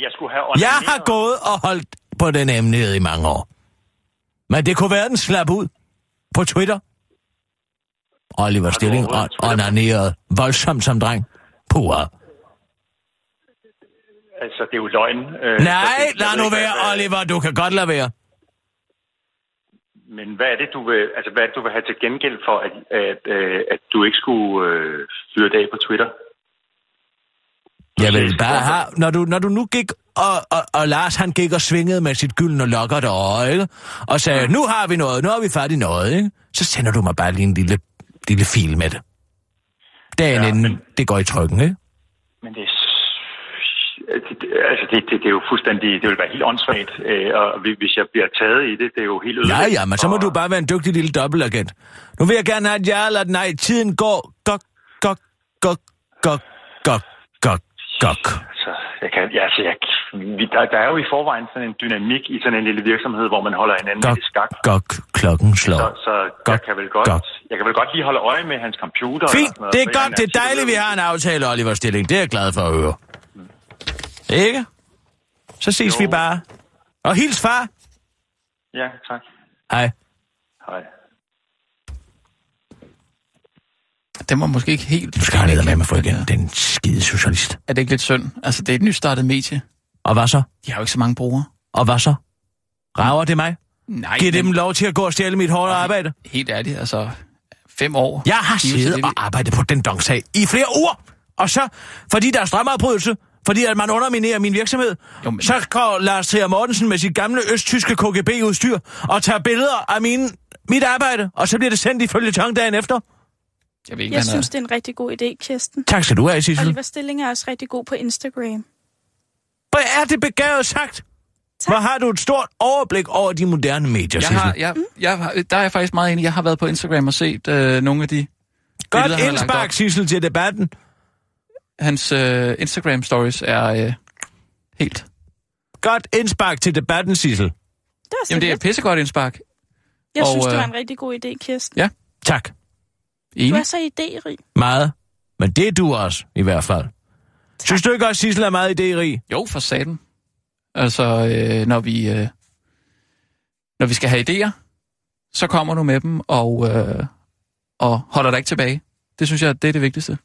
Jeg skulle have Jeg onaneret. har gået og holdt på den emne i mange år. Men det kunne være, den slap ud på Twitter. Oliver Stilling overhovedet en on- Twitter? onanerede voldsomt som dreng. Puha. Altså, det er jo løgn. Øh, Nej, det- jeg lad nu være, Oliver. Du kan godt lade være. Men hvad er det, du vil, altså, hvad er det, du vil have til gengæld for, at, at, øh, at du ikke skulle øh, fyre det af på Twitter? Jeg vil bare have, når du, når du nu gik, og, og, og Lars han gik og svingede med sit gyldne lokker der, ikke? Og sagde, nu har vi noget, nu har vi fat i noget, ikke? Så sender du mig bare lige en lille, lille fil med det. Dagen ja, inden men... det går i trykken, ikke? Men det er altså det, det, det er jo fuldstændig, det vil være helt åndssvagt, øh, og hvis jeg bliver taget i det, det er jo helt ødelæggende. Ja, ja, men så må og... du bare være en dygtig lille dobbeltagent. Nu vil jeg gerne have et ja eller nej. Tiden går, gok, gok, gok, gok, gok, gok, gok. Så jeg kan, ja, altså jeg, der, der er jo i forvejen sådan en dynamik i sådan en lille virksomhed, hvor man holder hinanden gok, i skak. Gok, klokken slår. Så, så gok, jeg, kan vel godt, gok. jeg kan vel godt lige holde øje med hans computer. Fint, det er godt, det er dejligt, vi har en aftale, Oliver Stilling. Det er jeg glad for at høre. Ikke? Så ses jo. vi bare. Og hils far. Ja, tak. Hej. Hej. Den var måske ikke helt... Du skal have med mig for igen, den skide socialist. Er det ikke lidt synd? Altså, det er et nystartet medie. Og hvad så? De har jo ikke så mange brugere. Og hvad så? Rager det mig? Nej. Giv dem lov til at gå og stjæle mit hårde arbejde? Helt ærligt, altså... Fem år. Jeg har siddet og arbejdet på den dongsag i flere uger. Og så, fordi der er strømafbrydelse, fordi at man underminerer min virksomhed, jo, men... så går Lars Trier Mortensen med sit gamle østtyske KGB-udstyr og tager billeder af min, mit arbejde, og så bliver det sendt ifølge dagen efter. Jeg, ved ikke, jeg synes, er... det er en rigtig god idé, Kirsten. Tak skal du have, Sissel. Oliver Stilling er også rigtig god på Instagram. Hvor er det begavet sagt? Tak. Hvor har du et stort overblik over de moderne medier, jeg har, jeg, jeg, jeg, Der er jeg faktisk meget enig. Jeg har været på Instagram og set øh, nogle af de... Godt indspark, Sissel, til debatten. Hans øh, Instagram-stories er øh, helt... Godt indspark til debatten, Sissel. Det er Jamen, det er pissegodt indspark. Jeg og, synes, det var øh, en rigtig god idé, Kirsten. Ja. Tak. Enig. Du er så idérig. Meget. Men det er du også, i hvert fald. Tak. Synes du ikke også, Sissel er meget idérig? Jo, for satan. Altså, øh, når vi... Øh, når vi skal have idéer, så kommer du med dem og, øh, og holder dig ikke tilbage. Det synes jeg, det er det vigtigste.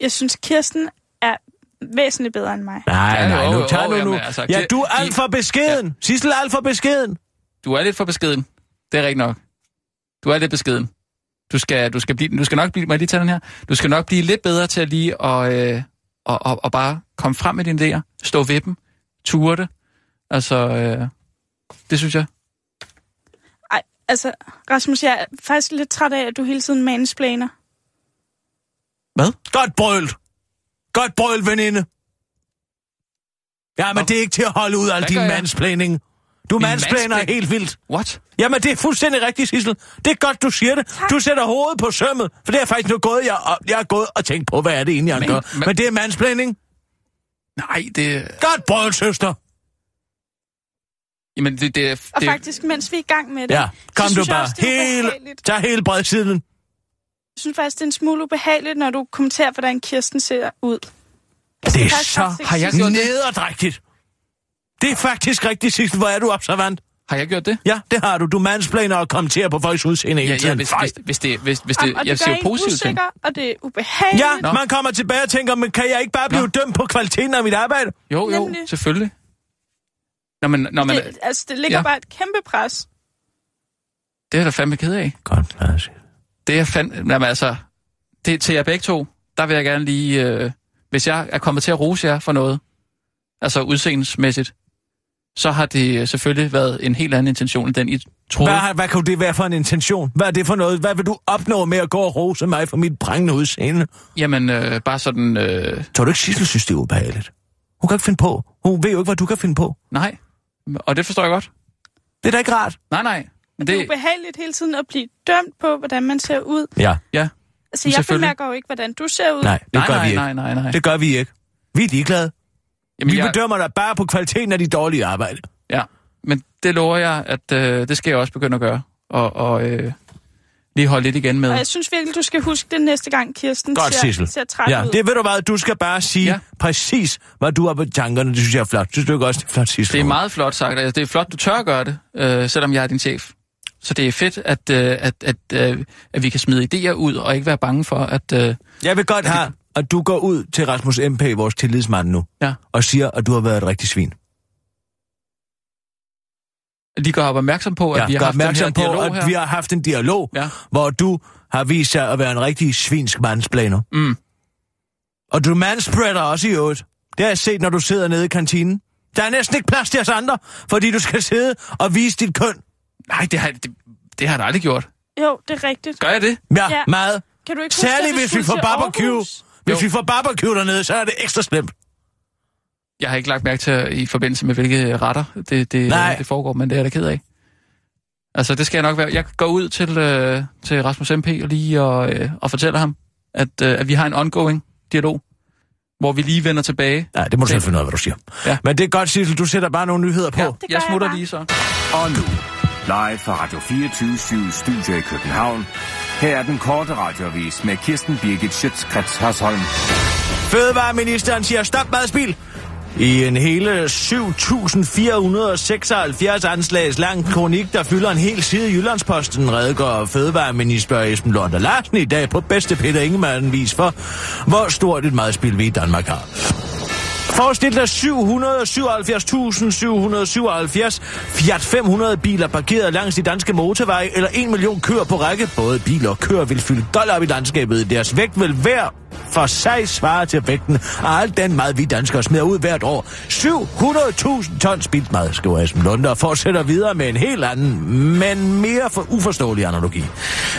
Jeg synes, Kirsten er væsentligt bedre end mig. Nej, nej, nu tager du nu. Altså, ja, du er alt for beskeden. Ja. Sissel er alt for beskeden. Du er lidt for beskeden. Det er rigtigt nok. Du er lidt beskeden. Du skal, du skal, blive, du skal nok blive, må jeg lige tage den her? Du skal nok blive lidt bedre til at lige og, øh, og, og, og bare komme frem med dine idéer. Stå ved dem. Ture det. Altså, øh, det synes jeg. Ej, altså, Rasmus, jeg er faktisk lidt træt af, at du hele tiden mansplaner. Hvad? Godt brølt. Godt brølt, veninde. Ja, men det er ikke til at holde ud af din mansplaining. Du mansplaner helt vildt. What? Jamen, det er fuldstændig rigtigt, Sissel. Det er godt, du siger det. Tak. Du sætter hovedet på sømmet, for det er faktisk nu gået, jeg, jeg har gået og tænkt på, hvad er det egentlig, jeg men, gør. Men, men det er mansplaining. Nej, det... Godt brød, søster. Jamen, det, det, det... Og faktisk, mens vi er i gang med det... Ja, kom du bare. Hele, tag hele bredsiden. Jeg synes faktisk, det er en smule ubehageligt, når du kommenterer, hvordan Kirsten ser ud. Det er så har jeg gjort nederdrægtigt. Det er faktisk rigtig sidst, hvor er du observant. Har jeg gjort det? Ja, det har du. Du mansplaner og kommenterer på folks udseende ja, ja, hvis, hvis, hvis, det, hvis, hvis det, og jeg siger positivt ting. og det er ubehageligt. Ja, Nå. man kommer tilbage og tænker, men kan jeg ikke bare blive Nå. dømt på kvaliteten af mit arbejde? Jo, jo, Nemlig. selvfølgelig. Når man, når man, det, altså, det ligger ja. bare et kæmpe pres. Det er da fandme ked af. Godt, altså. Det er fandme... Jamen altså, det til jer begge to, der vil jeg gerne lige... Øh, hvis jeg er kommet til at rose jer for noget, altså udseendemæssigt, så har det selvfølgelig været en helt anden intention, end den I troede. Hvad, hvad kan det være for en intention? Hvad er det for noget? Hvad vil du opnå med at gå og rose mig for mit brængende udseende? Jamen, øh, bare sådan... Øh... Tror du ikke, Sissel synes, det er ubehageligt? Hun kan ikke finde på. Hun ved jo ikke, hvad du kan finde på. Nej, og det forstår jeg godt. Det er da ikke rart. Nej, nej. Men det... det er ubehageligt hele tiden at blive dømt på, hvordan man ser ud. Ja. Ja. Altså, jeg bemærker jo ikke, hvordan du ser ud. Nej, det nej, gør nej, vi ikke. Nej, nej, nej. Det gør vi ikke. Vi er ligeglade. Jamen, vi jeg... bedømmer dig bare på kvaliteten af dit dårlige arbejde. Ja, men det lover jeg, at øh, det skal jeg også begynde at gøre. Og, og øh, lige holde lidt igen med. Og jeg synes virkelig, du skal huske det næste gang, Kirsten Godt, ser, Sissel. ser træt ja, ud. det ved du hvad, du skal bare sige ja. præcis, hvad du har på tankerne. Det synes jeg er flot. Synes du ikke også, det er flot, Sissel? Det er meget flot sagt. Altså, det er flot, du tør at gøre det, øh, selvom jeg er din chef. Så det er fedt, at, øh, at, at, øh, at vi kan smide idéer ud, og ikke være bange for, at... Øh, jeg vil godt have, at du går ud til Rasmus MP, vores tillidsmand nu, ja. og siger, at du har været et rigtigt svin. De gør opmærksom på, at ja, vi har haft opmærksom den her på, at her. vi har haft en dialog, ja. hvor du har vist sig at være en rigtig svinsk mandsplaner. Mm. Og du manspreader også i øvrigt. Det har jeg set, når du sidder nede i kantinen. Der er næsten ikke plads til os andre, fordi du skal sidde og vise dit køn. Nej, det har, det, det har du aldrig gjort. Jo, det er rigtigt. Gør jeg det? Ja, ja. meget. Kan du ikke Særligt huske, hvis vi får barbecue. Hvis jo. vi får barbecue dernede, så er det ekstra slemt. Jeg har ikke lagt mærke til i forbindelse med, hvilke retter det, det, Nej. det foregår, men det er jeg da ked af. Altså, det skal jeg nok være. Jeg går ud til, øh, til Rasmus MP og lige og, øh, og fortæller ham, at, øh, at vi har en ongoing dialog, hvor vi lige vender tilbage. Nej, det må du selv finde ud af, hvad du siger. Ja. Men det er godt, Sissel, du sætter bare nogle nyheder på. Ja, jeg smutter jeg lige så. Og nu, live fra Radio 24 Studio i København. Her er den korte radiovis med Kirsten Birgit Schøtzgrads Hasholm. Fødevareministeren siger stop madspil. I en hele 7.476 anslags lang kronik, der fylder en hel side i Jyllandsposten, redegør Fødevareminister Esben Lunde Larsen i dag på bedste Peter Ingemann vis for, hvor stort et madspil vi i Danmark har. Forestil dig 777.777 Fiat 500 biler parkeret langs de danske motorveje, eller 1 million køer på række. Både biler og køer vil fylde dold op i landskabet. Deres vægt vil hver for sig svarer til vægten af alt den mad, vi danskere smider ud hvert år. 700.000 tons spildt mad, skriver Esben Lunde, og fortsætter videre med en helt anden, men mere for uforståelig analogi.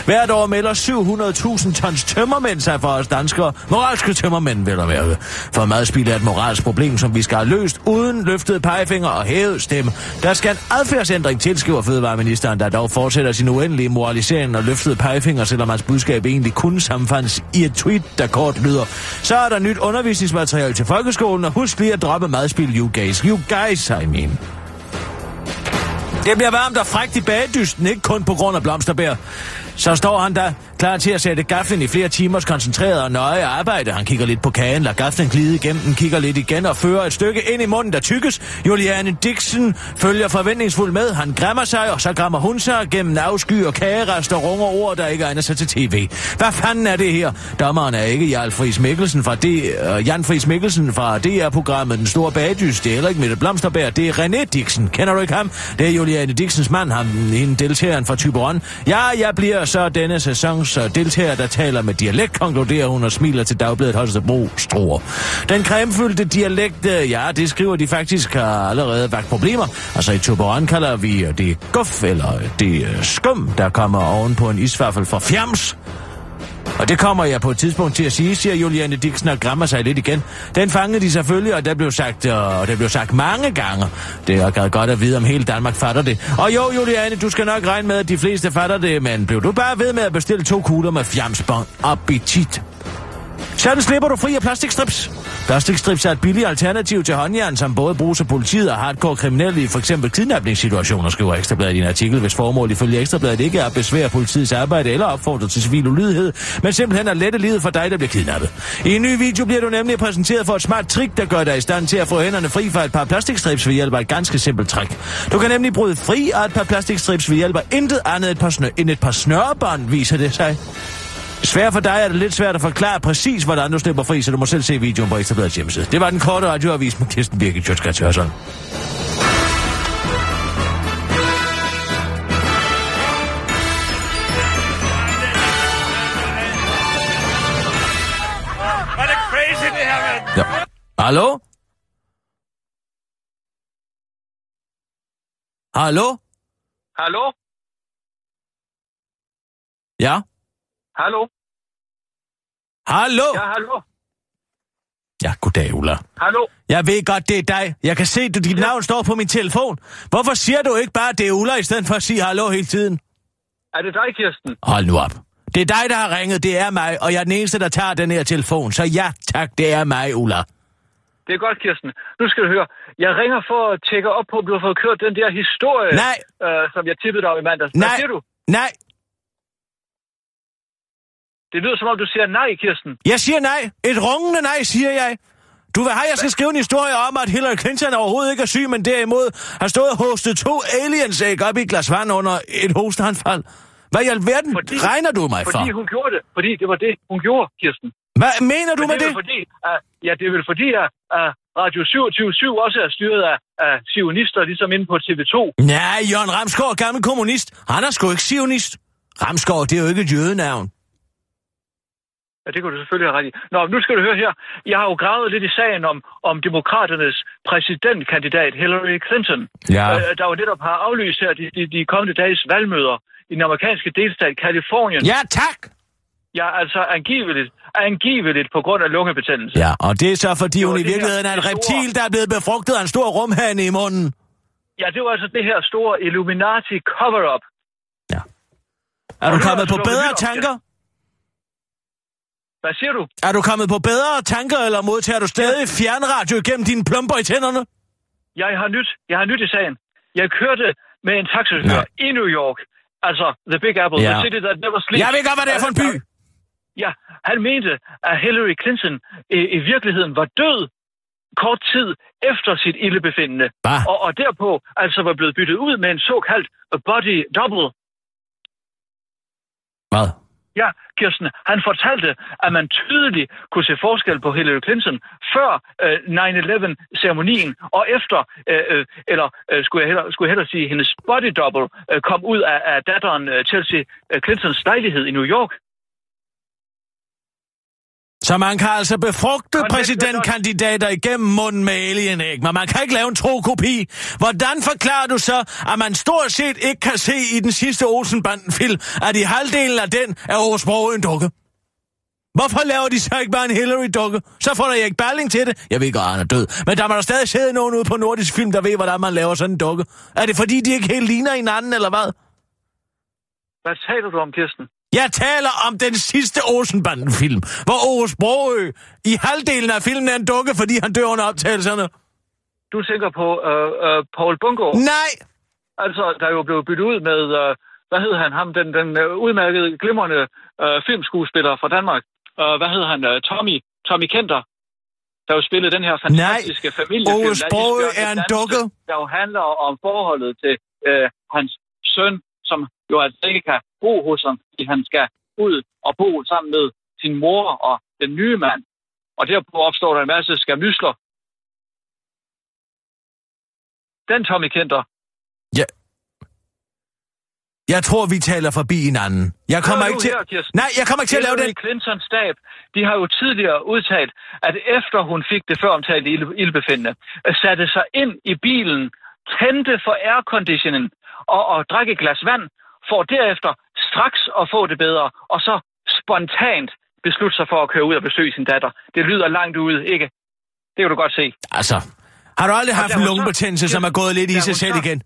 Hvert år melder 700.000 tons tømmermænd sig for os danskere. Moralske tømmermænd, vil der være. For madspil er et moralsk problem, som vi skal have løst uden løftede pegefinger og hævet stemme. Der skal en adfærdsændring til, skriver Fødevareministeren, der dog fortsætter sin uendelige moralisering og løftede pegefinger, selvom hans budskab egentlig kun sammenfandes i et tweet, der kort lyder, så er der nyt undervisningsmateriale til folkeskolen, og husk lige at droppe madspil, you guys. You guys, I mean. Det bliver varmt og frækt i bagedysten, ikke kun på grund af blomsterbær. Så står han der, klar til at sætte gaflen i flere timers koncentreret og nøje arbejde. Han kigger lidt på kagen, lader gaflen glide igennem den, kigger lidt igen og fører et stykke ind i munden, der tykkes. Juliane Dixon følger forventningsfuldt med. Han græmmer sig, og så græmmer hun sig gennem afsky og kagerester og runger ord, der ikke egner sig til tv. Hvad fanden er det her? Dommeren er ikke Jarl Friis Mikkelsen fra D, uh, Jan Friis Mikkelsen fra DR-programmet Den Store Bagdys. Det er heller ikke Mette Blomsterberg. Det er René Dixon. Kender du ikke ham? Det er Juliane Dixons mand, ham, hende deltageren fra Tyberon. Ja, jeg bliver så denne sæsons deltager, der taler med dialekt, konkluderer hun og smiler til dagbladet Holstebro Struer. Den cremefyldte dialekt, øh, ja, det skriver de faktisk har allerede vagt problemer. Altså i Tuberon kalder vi det guf, eller det øh, skum, der kommer oven på en isvaffel fra fjams. Og det kommer jeg på et tidspunkt til at sige, siger Juliane Dixon og græmmer sig lidt igen. Den fangede de selvfølgelig, og der blev sagt, øh, og der blev sagt mange gange. Det er godt at vide, om hele Danmark fatter det. Og jo, Juliane, du skal nok regne med, at de fleste fatter det, men blev du bare ved med at bestille to kugler med fjamsbånd? Appetit. Sådan slipper du fri af plastikstrips. Plastikstrips er et billigt alternativ til håndjern, som både bruges af politiet og hardcore kriminelle i f.eks. kidnapningssituationer, skriver Ekstrabladet i en artikel, hvis formål ifølge Ekstrabladet ikke er at besvære politiets arbejde eller opfordre til civil ulydighed, men simpelthen at lette livet for dig, der bliver kidnappet. I en ny video bliver du nemlig præsenteret for et smart trick, der gør dig i stand til at få hænderne fri fra et par plastikstrips ved hjælp af et ganske simpelt trick. Du kan nemlig bryde fri af et par plastikstrips ved hjælp af intet andet et par snø- end et par snørebånd, viser det sig. Svært for dig er det lidt svært at forklare præcis, hvordan du slipper fri, så du må selv se videoen på Ekstrabladets hjemmeside. Det var den korte radioavis med Kirsten Birgit Sjøtskrets Hørsson. Ja. Hallo? Hallo? Hallo? Ja? Hallo? Hallo? Ja, hallo? Ja, goddag, Ulla. Hallo? Jeg ved godt, det er dig. Jeg kan se, at dit ja. navn står på min telefon. Hvorfor siger du ikke bare, at det er Ulla, i stedet for at sige hallo hele tiden? Er det dig, Kirsten? Hold nu op. Det er dig, der har ringet. Det er mig, og jeg er den eneste, der tager den her telefon. Så ja, tak, det er mig, Ulla. Det er godt, Kirsten. Nu skal du høre. Jeg ringer for at tjekke op på, om du har fået kørt den der historie, Nej. Øh, som jeg tippede dig om i mandags. Hvad Nej. siger du? Nej, Det lyder som om, du siger nej, Kirsten. jeg siger nej. Et rungende nej, siger jeg. Du vil have, jeg skal skrive en historie om, at Hillary Clinton overhovedet ikke er syg, men derimod har stået og hostet to aliens æg op i et glas vand under et hosteanfald. Hvad i alverden fordi, regner du mig for? Fordi hun gjorde det. Fordi det var det, hun gjorde, Kirsten. Hvad mener du Men med det? Er fordi, at, ja, det er vel fordi, at, at Radio 27 også er styret af, af sionister, ligesom inde på TV2. Nej, Jørgen Ramskov gammel kommunist. Han er sgu ikke sionist. Ramskov, det er jo ikke et jødenavn. Ja, det kunne du selvfølgelig have ret i. Nå, nu skal du høre her. Jeg har jo gravet lidt i sagen om, om demokraternes præsidentkandidat Hillary Clinton. Ja. Øh, der jo netop har aflyst her de, de, de kommende dages valgmøder i den amerikanske delstat Kalifornien. Ja, tak! Ja, altså angiveligt, angiveligt på grund af lungebetændelse. Ja, og det er så fordi hun i virkeligheden er en reptil, der er blevet befrugtet af en stor rumhane i munden. Ja, det var altså det her store Illuminati cover-up. Er du kommet på bedre tanker? Hvad siger du? Er du kommet på bedre tanker, eller modtager du stadig fjernradio igennem dine plumper i tænderne? Jeg har nyt, jeg har nyt i sagen. Jeg kørte med en taxachauffør i New York. Altså, The Big Apple, Ja. the city that never sleeps. Jeg ved godt, hvad det er for en by. Ja, han mente, at Hillary Clinton i, i virkeligheden var død kort tid efter sit ildebefindende. Og, og derpå altså var blevet byttet ud med en såkaldt body double. Hvad? Ja, Kirsten, han fortalte, at man tydeligt kunne se forskel på Hillary Clinton før øh, 9-11-ceremonien og efter, øh, øh, eller øh, skulle, jeg hellere, skulle jeg hellere sige, hendes body double øh, kom ud af, af datteren øh, Chelsea øh, Clintons lejlighed i New York. Så man kan altså befrugte præsidentkandidater igennem munden med alien-æg, men man kan ikke lave en tro kopi. Hvordan forklarer du så, at man stort set ikke kan se i den sidste Olsenbanden-film, at i halvdelen af den er oversproget en dukke? Hvorfor laver de så ikke bare en Hillary-dukke? Så får der ikke Berling til det. Jeg ved godt, han er død. Men der må der stadig sidde nogen ude på nordisk film, der ved, hvordan man laver sådan en dukke. Er det fordi, de ikke helt ligner hinanden, eller hvad? Hvad taler du om, Kirsten? Jeg taler om den sidste Olsenbanden-film, hvor Ove Sprogø i halvdelen af filmen er en dukke, fordi han dør under optagelserne. Du tænker på øh, øh, Paul Bungo. Nej! Altså, der er jo blevet byttet ud med, øh, hvad hed han, ham, den, den øh, udmærkede, glimrende øh, filmskuespiller fra Danmark. Øh, hvad hed han? Øh, Tommy, Tommy Kenter, der jo spillede den her fantastiske familiefilm. Ove Isbjørn er en dukke. Der jo handler om forholdet til øh, hans søn, som jo altså ikke kan bo hos ham, fordi han skal ud og bo sammen med sin mor og den nye mand. Og derpå opstår der en masse skamysler. Den Tommy Kenter, Jeg tror, vi taler forbi hinanden. Jeg kommer ikke til... her, Kirsten. Nej, jeg kommer ikke til at lave den... Hillary Clintons stab, de har jo tidligere udtalt, at efter hun fik det før omtalte ild- ildbefindende, øh, satte sig ind i bilen, tændte for airconditionen og, og drak et glas vand, for derefter straks at få det bedre, og så spontant beslutte sig for at køre ud og besøge sin datter. Det lyder langt ude, ikke? Det kan du godt se. Altså, har du aldrig haft en så- lungebetændelse, som er gået lidt i sig selv så- igen?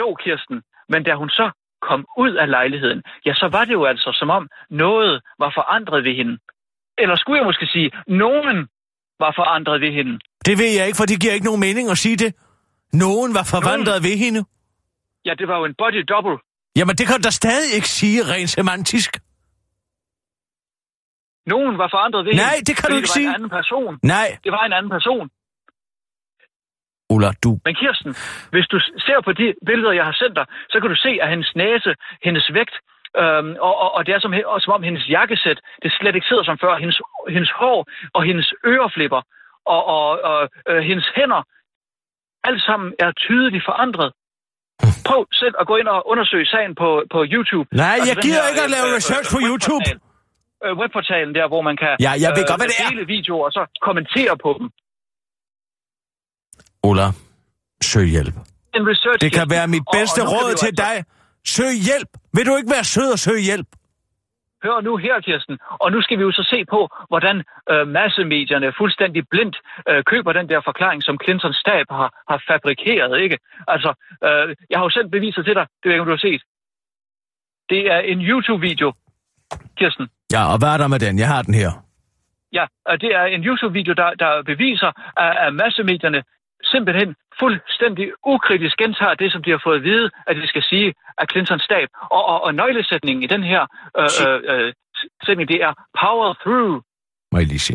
Jo, Kirsten, men da hun så kom ud af lejligheden, ja, så var det jo altså som om noget var forandret ved hende. Eller skulle jeg måske sige, nogen var forandret ved hende. Det ved jeg ikke, for det giver ikke nogen mening at sige det. Nogen var forvandret ved hende. Ja, det var jo en body double. Jamen, det kan du da stadig ikke sige rent semantisk. Nogen var forandret ved Nej, det kan du ikke det var sige. en anden person. Nej, Det var en anden person. Ulla, du... Men Kirsten, hvis du ser på de billeder, jeg har sendt dig, så kan du se, at hendes næse, hendes vægt, øhm, og, og, og det er som, og som om hendes jakkesæt, det slet ikke sidder som før. Hendes, hendes hår og hendes øreflipper og, og, og øh, hendes hænder, alt sammen er tydeligt forandret. Prøv selv at gå ind og undersøge sagen på, på YouTube. Altså, Nej, jeg den gider her, ikke at lave øh, research på øh, YouTube. webportal. Øh, webportalen der, hvor man kan Ja, jeg ved godt, hvad det er. dele videoer og så kommentere på dem. Ulla, søg hjælp. En research Det kan være mit Og- og bedste kan råd til altså- dig. Søg hjælp. Vil du ikke være sød og søge hjælp? Hør nu her, Kirsten. Og nu skal vi jo så se på, hvordan øh, massemedierne fuldstændig blindt øh, køber den der forklaring, som Clintons stab har, har fabrikeret, ikke? Altså, øh, jeg har jo selv beviser til dig. Det ved jeg ikke, om du har set. Det er en YouTube-video, Kirsten. Ja, og hvad er der med den? Jeg har den her. Ja, og det er en YouTube-video, der, der beviser, at, at massemedierne simpelthen fuldstændig ukritisk gentager det, som de har fået at vide, at de skal sige af Clintons stab. Og, og, og nøglesætningen i den her øh, øh, øh, sætning, det er power through. Må jeg lige se.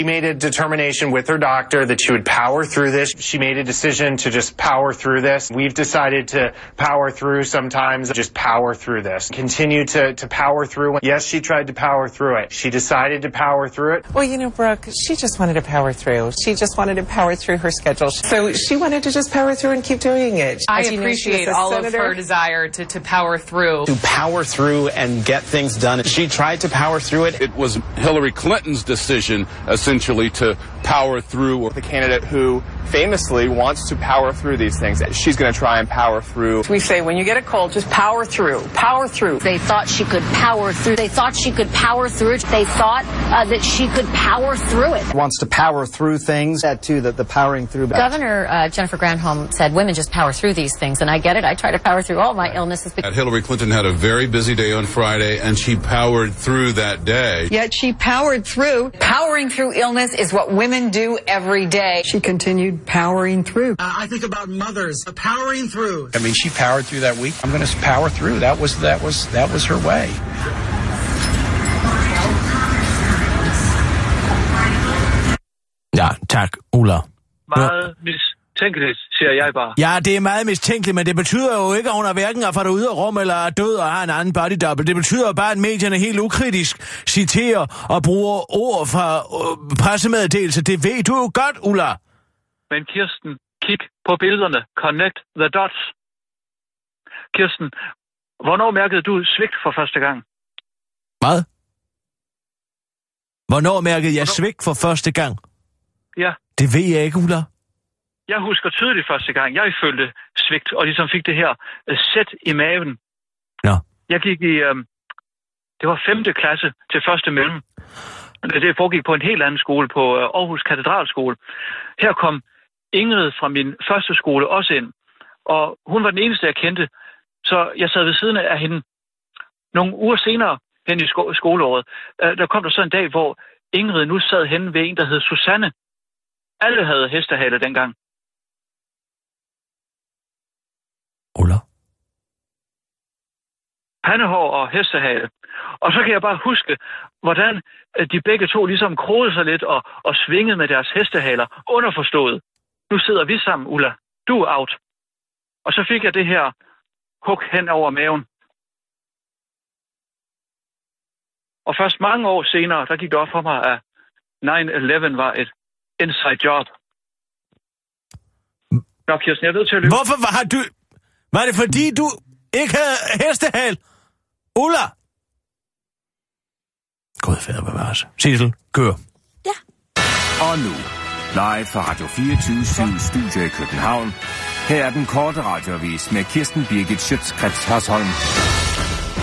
She made a determination with her doctor that she would power through this. She made a decision to just power through this. We've decided to power through sometimes, just power through this. Continue to, to power through. Yes, she tried to power through it. She decided to power through it. Well, you know, Brooke, she just wanted to power through. She just wanted to power through her schedule. So she wanted to just power through and keep doing it. I appreciate all senator. of her desire to, to power through. To power through and get things done. She tried to power through it. It was Hillary Clinton's decision, essentially, to power through. The candidate who famously wants to power through these things. She's going to try and power through. We say when you get a cold, just power through. Power through. They thought she could power through. They thought she could power through it. They thought uh, that she could power through it. Wants to power through things. That too, that the powering through. Governor uh, Jennifer Granholm said women just power through these things, and I get it. I try to power through all my illnesses. Because Hillary Clinton had a very busy day on Friday, and she powered through that day. Yet she powered through. Powering through illness is what women do every day. She continued powering through. Uh, I think about mothers uh, powering through. I mean, she powered through that week. I'm going to power through. That was that was that was her way. Ja, tak, Ulla. Meget mistænkeligt, siger jeg bare. Ja, det er meget mistænkeligt, men det betyder jo ikke, at hun er hverken er fra det ydre rum eller er død og har en anden body double. Det betyder bare, at medierne helt ukritisk citerer og bruger ord fra øh, pressemeddelelse. Det ved du jo godt, Ulla. Men Kirsten, kig på billederne. Connect the dots. Kirsten, hvornår mærkede du svigt for første gang? Hvad? Hvornår mærkede jeg svigt for første gang? Ja. Det ved jeg ikke, Ulla. Jeg husker tydeligt første gang, jeg følte svigt, og ligesom fik det her uh, sæt i maven. Ja. Jeg gik i, um, det var femte klasse til første mellem. Det foregik på en helt anden skole, på uh, Aarhus Katedralskole. Her kom Ingrid fra min første skole også ind, og hun var den eneste, jeg kendte. Så jeg sad ved siden af hende nogle uger senere hen i sko- skoleåret. Uh, der kom der så en dag, hvor Ingrid nu sad hen ved en, der hed Susanne. Alle havde hestehale dengang. Ulla? Pandehår og hestehale. Og så kan jeg bare huske, hvordan øh, de begge to ligesom krogede sig lidt og, og svingede med deres hestehaler, underforstået. Nu sidder vi sammen, Ulla. Du er out. Og så fik jeg det her hug hen over maven. Og først mange år senere, der gik det op for mig, at 9-11 var et inside job. Nå, Kirsten, jeg er nødt til at løbe. Hvorfor var du... Var det fordi, du ikke havde hestehal? Ulla! Gud fader bevares. Sissel, kør. Og nu, live fra Radio 24 Studio i København. Her er den korte radiovis med Kirsten Birgit Schøtzgrads Hasholm.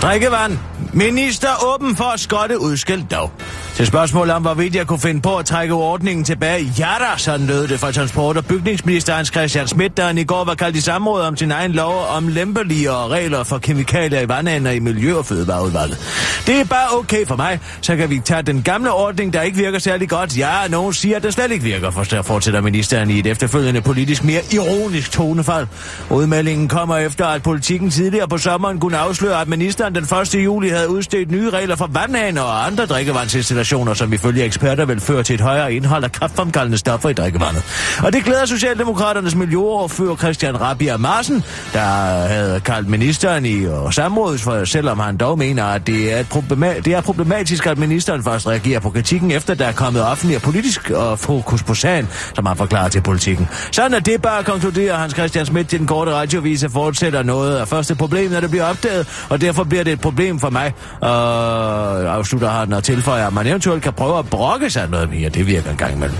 Drikkevand. Minister åben for at skotte udskilt dog. Til spørgsmålet om, hvorvidt jeg kunne finde på at trække ordningen tilbage. Ja da, sådan lød det fra transport- og bygningsminister Hans Christian Schmidt, der han i går var kaldt i samråd om sin egen lov om lempeligere regler for kemikalier i vandender i Miljø- og Fødevareudvalget. Det er bare okay for mig, så kan vi tage den gamle ordning, der ikke virker særlig godt. Ja, nogen siger, at den slet ikke virker, for der fortsætter ministeren i et efterfølgende politisk mere ironisk tonefald. Udmeldingen kommer efter, at politikken tidligere på sommeren kunne afsløre, at ministeren den 1. juli havde udstedt nye regler for vandhaner og andre drikkevandsinstallationer installationer, som ifølge eksperter vil føre til et højere indhold af kraftfremkaldende stoffer i drikkevandet. Og det glæder Socialdemokraternes miljøoverfører Christian Rabia Marsen, der havde kaldt ministeren i øh, samrådet, for selvom han dog mener, at det er, et problema- det er problematisk, at ministeren først reagerer på kritikken, efter der er kommet offentlig og politisk og fokus på sagen, som han forklarer til politikken. Sådan er det bare konkluderer Hans Christian Schmidt til den korte radiovise fortsætter noget af første problem, når det bliver opdaget, og derfor bliver det et problem for mig. Og afslutter han og tilføjer, at man eventuelt kan prøve at brokke sig noget mere. Det virker en gang imellem.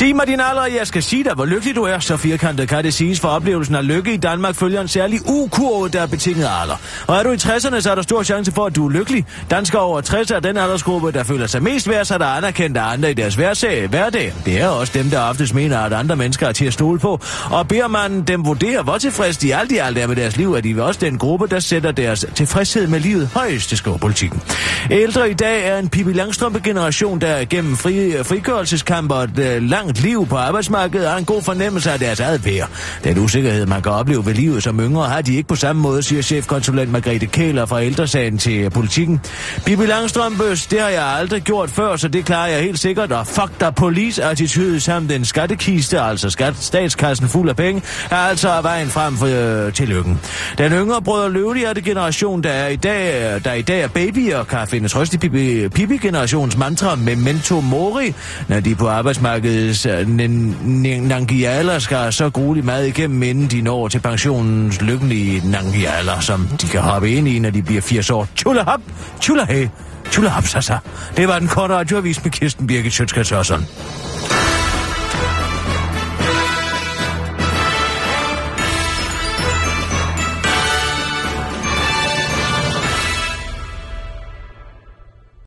Sig mig din alder, jeg skal sige dig, hvor lykkelig du er. Så firkantet kan det siges, for oplevelsen af lykke i Danmark følger en særlig ukurve, der er betinget alder. Og er du i 60'erne, så er der stor chance for, at du er lykkelig. Danskere over 60 er den aldersgruppe, der føler sig mest værd, så der er anerkendt af andre i deres hverdag. hverdag. Det er også dem, der oftest mener, at andre mennesker er til at stole på. Og beder man dem vurdere, hvor tilfreds de alt i alt er med deres liv, er de også den gruppe, der sætter deres tilfredshed med livet højst, skriver politikken. Ældre i dag er en Pippi Langstrømpe-generation, der gennem fri, frigørelseskamper og øh, langt liv på arbejdsmarkedet og har en god fornemmelse af deres adfærd. Den usikkerhed, man kan opleve ved livet som yngre, har de ikke på samme måde, siger chefkonsulent Margrethe Kæler fra ældresagen til politikken. Bibi Langstrømbøs, det har jeg aldrig gjort før, så det klarer jeg helt sikkert. Og fuck der police-attitude samt den skattekiste, altså skat, statskassen fuld af penge, er altså vejen frem for, øh, tillykken. Den yngre brødre løvligerte generation, der er i dag, øh, der i dag er babyer, kan finde trøst i pipi-generations mantra memento mori, når de på arbejdsmarkedet øh, nangialer skal så grueligt mad igennem, inden de når til pensionens lykkelige Nangiala, som de kan hoppe ind i, når de bliver 80 år. Tjulahop! Tjulahæ! Tjulahop, sasa. Det var den korte radioavis med Kirsten Birgit Sjøtskats